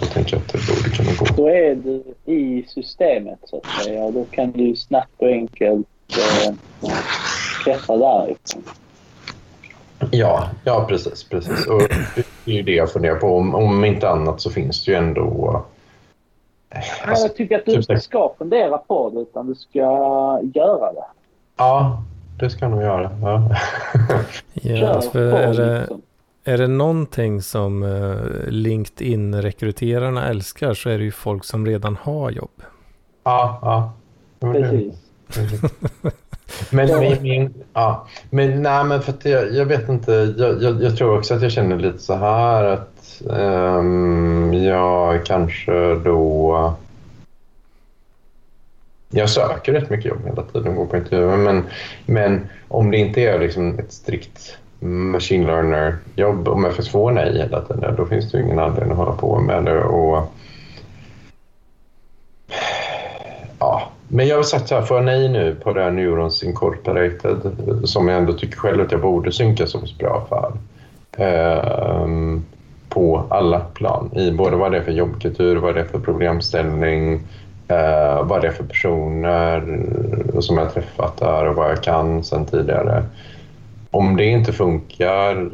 då tänker jag att det borde kunna gå. Då är du i systemet så att säga. Då kan du snabbt och enkelt eh, klättra därifrån. Ja, ja precis. precis. Och det är ju det jag funderar på. Om, om inte annat så finns det ju ändå... Alltså, jag tycker att du typ inte det. ska fundera på det utan du ska göra det. ja, det ska jag nog göra. Ja. ja är, det, liksom. är det någonting som eh, LinkedIn-rekryterarna älskar så är det ju folk som redan har jobb. ja, ja. Precis. Men, men, men, ja. men, nej, men för jag, jag vet inte. Jag, jag, jag tror också att jag känner lite så här att ehm, jag kanske då... Jag söker rätt mycket jobb hela tiden, går på intervjuer. Men, men om det inte är liksom ett strikt machine learner-jobb, om jag får nej hela tiden, då finns det ingen anledning att hålla på med det. Och, Men jag har sagt så här, får jag nej nu på det här Neurons Incorporated som jag ändå tycker själv att jag borde synka så bra för. Ehm, på alla plan, i både vad det är för jobbkultur, vad det är för problemställning, eh, vad det är för personer som jag har träffat där och vad jag kan sen tidigare. Om det inte funkar,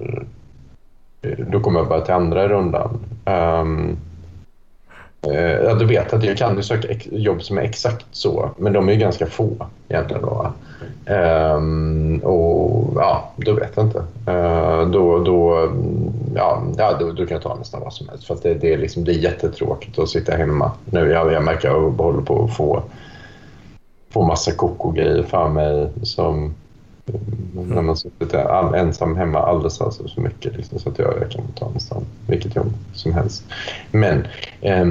eh, då kommer jag bara till andra rundan. Ehm, Eh, ja, du vet att jag kan ju söka jobb som är exakt så, men de är ju ganska få egentligen. Då. Um, och ja, du vet jag inte. Uh, då, då, ja, ja, då, då kan jag ta nästan vad som helst. För det, det, är liksom, det är jättetråkigt att sitta hemma. Nu, jag, jag märker att jag håller på att få, få massa koko-grejer för mig som Mm. När man suttit all, ensam hemma alldeles, alldeles för alltså, mycket. Liksom, så att jag, jag kan ta nästan vilket jobb som helst. Men eh,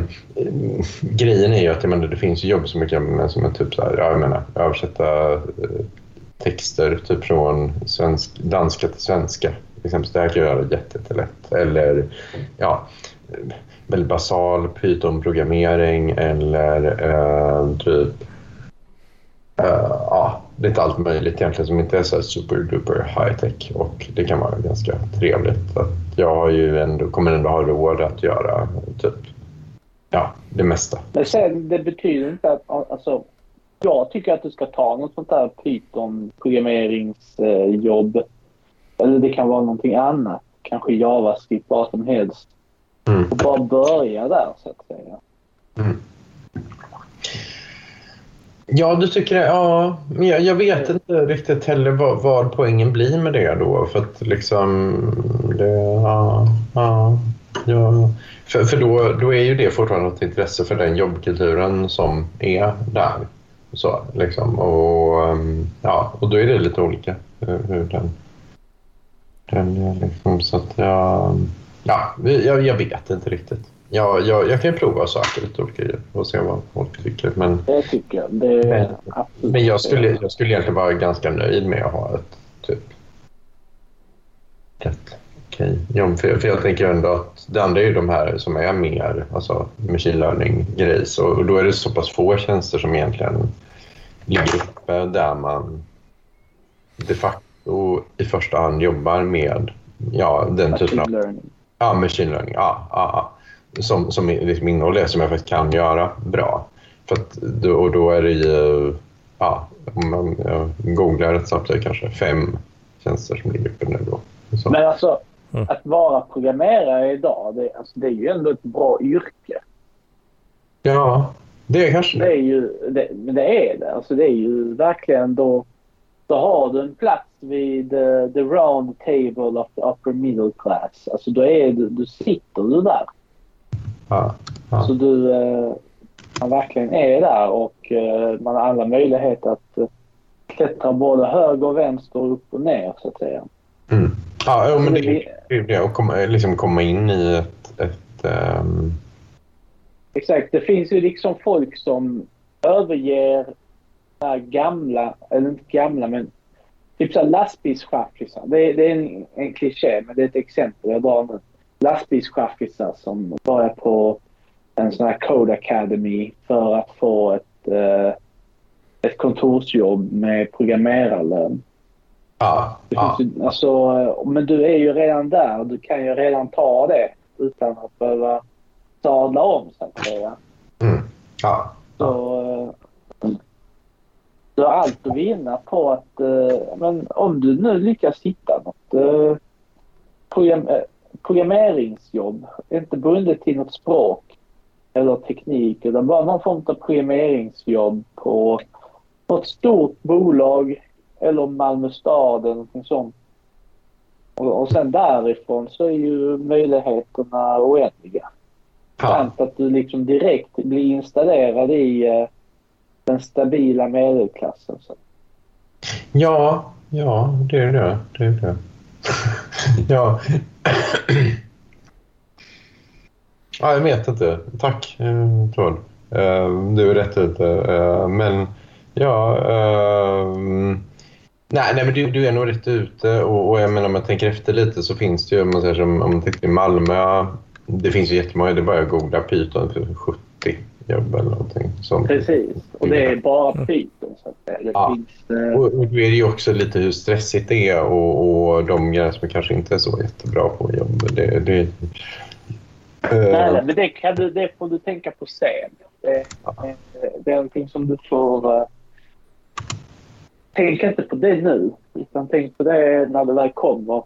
grejen är ju att menar, det finns jobb som, mycket, som är typ så här, jag menar, översätta eh, texter typ från svensk, danska till svenska. Exempelvis, det här kan jag göra jättelätt. Eller ja, väldigt basal Python-programmering eller eh, typ ja, lite allt möjligt egentligen som inte är så super duper high tech och det kan vara ganska trevligt. Att jag har ju ändå, kommer ändå ha råd att göra typ ja, det mesta. Men sen, det betyder inte att alltså, jag tycker att du ska ta något sånt där Python-programmeringsjobb. Eller det kan vara någonting annat. Kanske JavaScript, vad som helst. Mm. Och bara börja där så att säga. Mm. Ja, du tycker det? Ja, men jag, jag vet inte riktigt heller vad, vad poängen blir med det då. För att liksom... Det, ja, ja, ja. För, för då, då är ju det fortfarande ett intresse för den jobbkulturen som är där. Så, liksom. och, ehm, ja, och då är det lite olika hur, den, den liksom, så att jag, ja, jag, jag vet inte riktigt. Ja, jag, jag kan prova saker lite olika och se vad folk tycker. Men, det tycker jag. Det men, men jag, skulle, jag skulle egentligen vara ganska nöjd med att ha ett typ rätt okej jobb. För, för jag tänker ändå att det andra är ju de här som är mer alltså machine learning-grejs och, och då är det så pass få tjänster som egentligen ligger uppe där man de facto i första hand jobbar med ja, den machine typen av... Learning. Ja, machine learning. Ja, ja, ja som, som liksom innehåller det som jag faktiskt kan göra bra. För att, och då är det ju, ja, om man googlar rätt snabbt, det kanske fem tjänster som ligger uppe nu då. Så. Men alltså, mm. att vara programmerare idag, det, alltså, det är ju ändå ett bra yrke. Ja, det är kanske det. Är ju, det, det är det. Alltså, det är ju verkligen då, då har du en plats vid uh, the round table of the upper middle class. Alltså då är du, du sitter du där. Ja, ja. Så du, eh, man verkligen är där och eh, man har alla möjligheter att eh, klättra både höger och vänster, upp och ner så att säga. Mm. Ja, jo, men det är det att komma, liksom komma in i ett... ett um... Exakt. Det finns ju liksom folk som överger gamla, eller inte gamla men typ så lastbilschaffisar. Det, det är en, en kliché men det är ett exempel jag drar nu lastbilschaffisar som börjar på en sån här Code Academy för att få ett, eh, ett kontorsjobb med programmerarlön. Ja, ja. alltså, men du är ju redan där. Du kan ju redan ta det utan att behöva sadla om så att säga. Mm. Ja, Så, eh, du har allt att vinna på att eh, men om du nu lyckas hitta något eh, program, programmeringsjobb. Inte bundet till något språk eller teknik utan bara någon form av programmeringsjobb på något stort bolag eller Malmö stad eller någonting sånt. Och, och sen därifrån så är ju möjligheterna oändliga. Samt att du liksom direkt blir installerad i uh, den stabila medelklassen. Så. Ja, ja det är det. det, är det. ja ja, jag vet inte. Tack, Tord. Troll. Eh, du är rätt ute. Eh, men ja... Nej, nej men du, du, är nog rätt ute och, och jag menar, om man tänker efter lite så finns det ju, om man, säger som, om man tänker i Malmö, det finns ju jättemånga, det är bara att googla Python jobb eller någonting sånt. Precis. Och det är bara det, det Ja. finns... Eh, Och, och då är det ju också lite hur stressigt det är och, och de grejer som kanske inte är så jättebra på jobb. Det, det, eh, nej, nej, men det, kan du, det får du tänka på sen. Det, eh, det är någonting som du får... Eh, tänk inte på det nu, utan tänk på det när det väl kommer.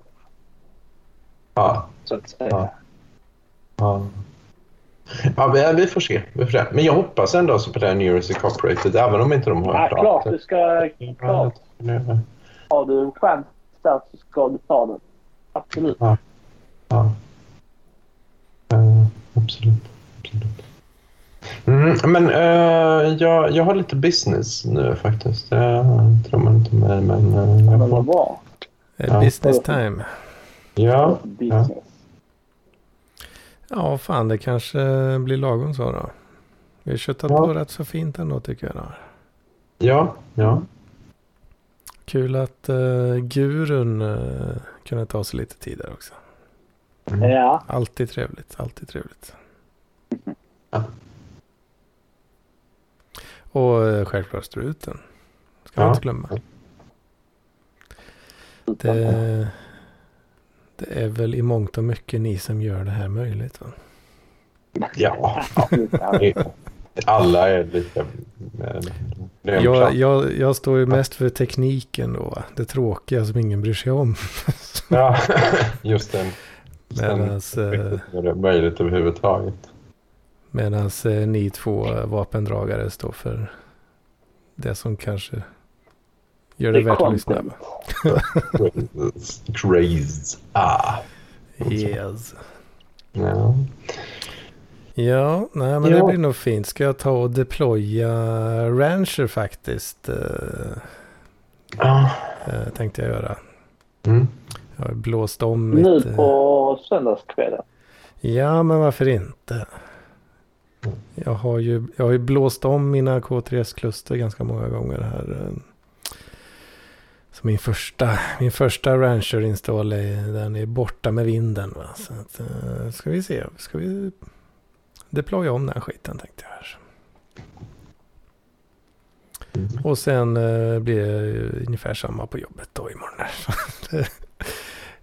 ja, Så att säga. Ja. ja. Ja, vi, vi får se. Vi får se. Men jag hoppas ändå så på det här New Jersey Corporated, även om inte de har Ja, pratat. klart du ska... Klart. Ja, Har du en chans där så ska du ta den. Absolut. ja. Eh, absolut. absolut. Mm, men eh, jag, jag har lite business nu faktiskt. Det tror man inte med, men uh, Men jag vad får... bra. Ja. Business time. Ja, Business. Ja, fan det kanske blir lagom så då. Vi har köttat Ja. på rätt så fint ändå tycker jag. Då. ja, ja. Kul att uh, gurun uh, kunde ta sig lite tid där också. Mm. Ja. Alltid trevligt, alltid trevligt. Ja. Och uh, självklart struten. Ska Ja. man inte glömma. Det, det är väl i mångt och mycket ni som gör det här möjligt. Va? ja. Alla är lite... Jag, jag, jag står ju mest för tekniken då. Det tråkiga som ingen bryr sig om. Ja, just den. Medans, eh, Är det möjligt överhuvudtaget? Medan eh, ni två vapendragare står för det som kanske gör det, Det är värt att lyssna. Crazy. Ah. Yes. Ja. Ja, nej men Ja. det blir nog fint. Ska jag ta och deploya Rancher faktiskt. Eh, Ah. eh, tänkte jag göra. Mm. Jag har blåst om Nu mitt... eh, på söndagskvällen. Ja, men varför inte? Jag har ju, jag har ju blåst om mina K3S-kluster ganska många gånger här. Så min första, min första Rancher-install är, den är borta med vinden. Va? Så att, eh, ska vi se, ska vi deploya om den skiten tänkte jag. Här. Och sen eh, blir det ungefär samma på jobbet då imorgon.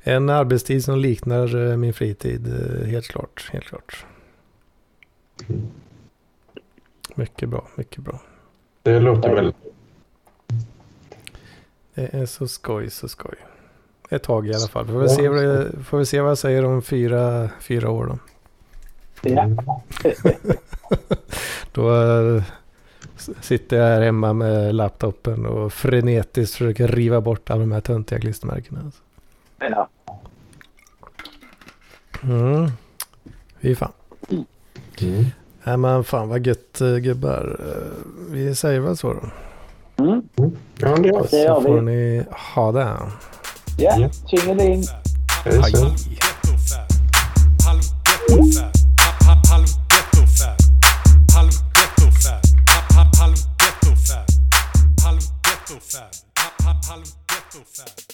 en arbetstid som liknar eh, min fritid, eh, helt klart. Helt klart. Mycket bra, mycket bra. Det låter väldigt... Det är så skoj, så skoj. Ett tag i alla fall. Får vi se vad, det, får vi se vad jag säger om fyra, fyra år då. Ja. Då eh, sitter jag här hemma med laptopen och frenetiskt försöker riva bort alla de här töntiga klistermärkena. Alltså. ja. Mm. Fy fan. Mm. Nej men fan vad gött eh, gubbar. Eh, Vi säger väl så då. Mm. Ja, det gör vi. Så får ni ha det. Ja, tjingeling. Hej. Halv gettofab.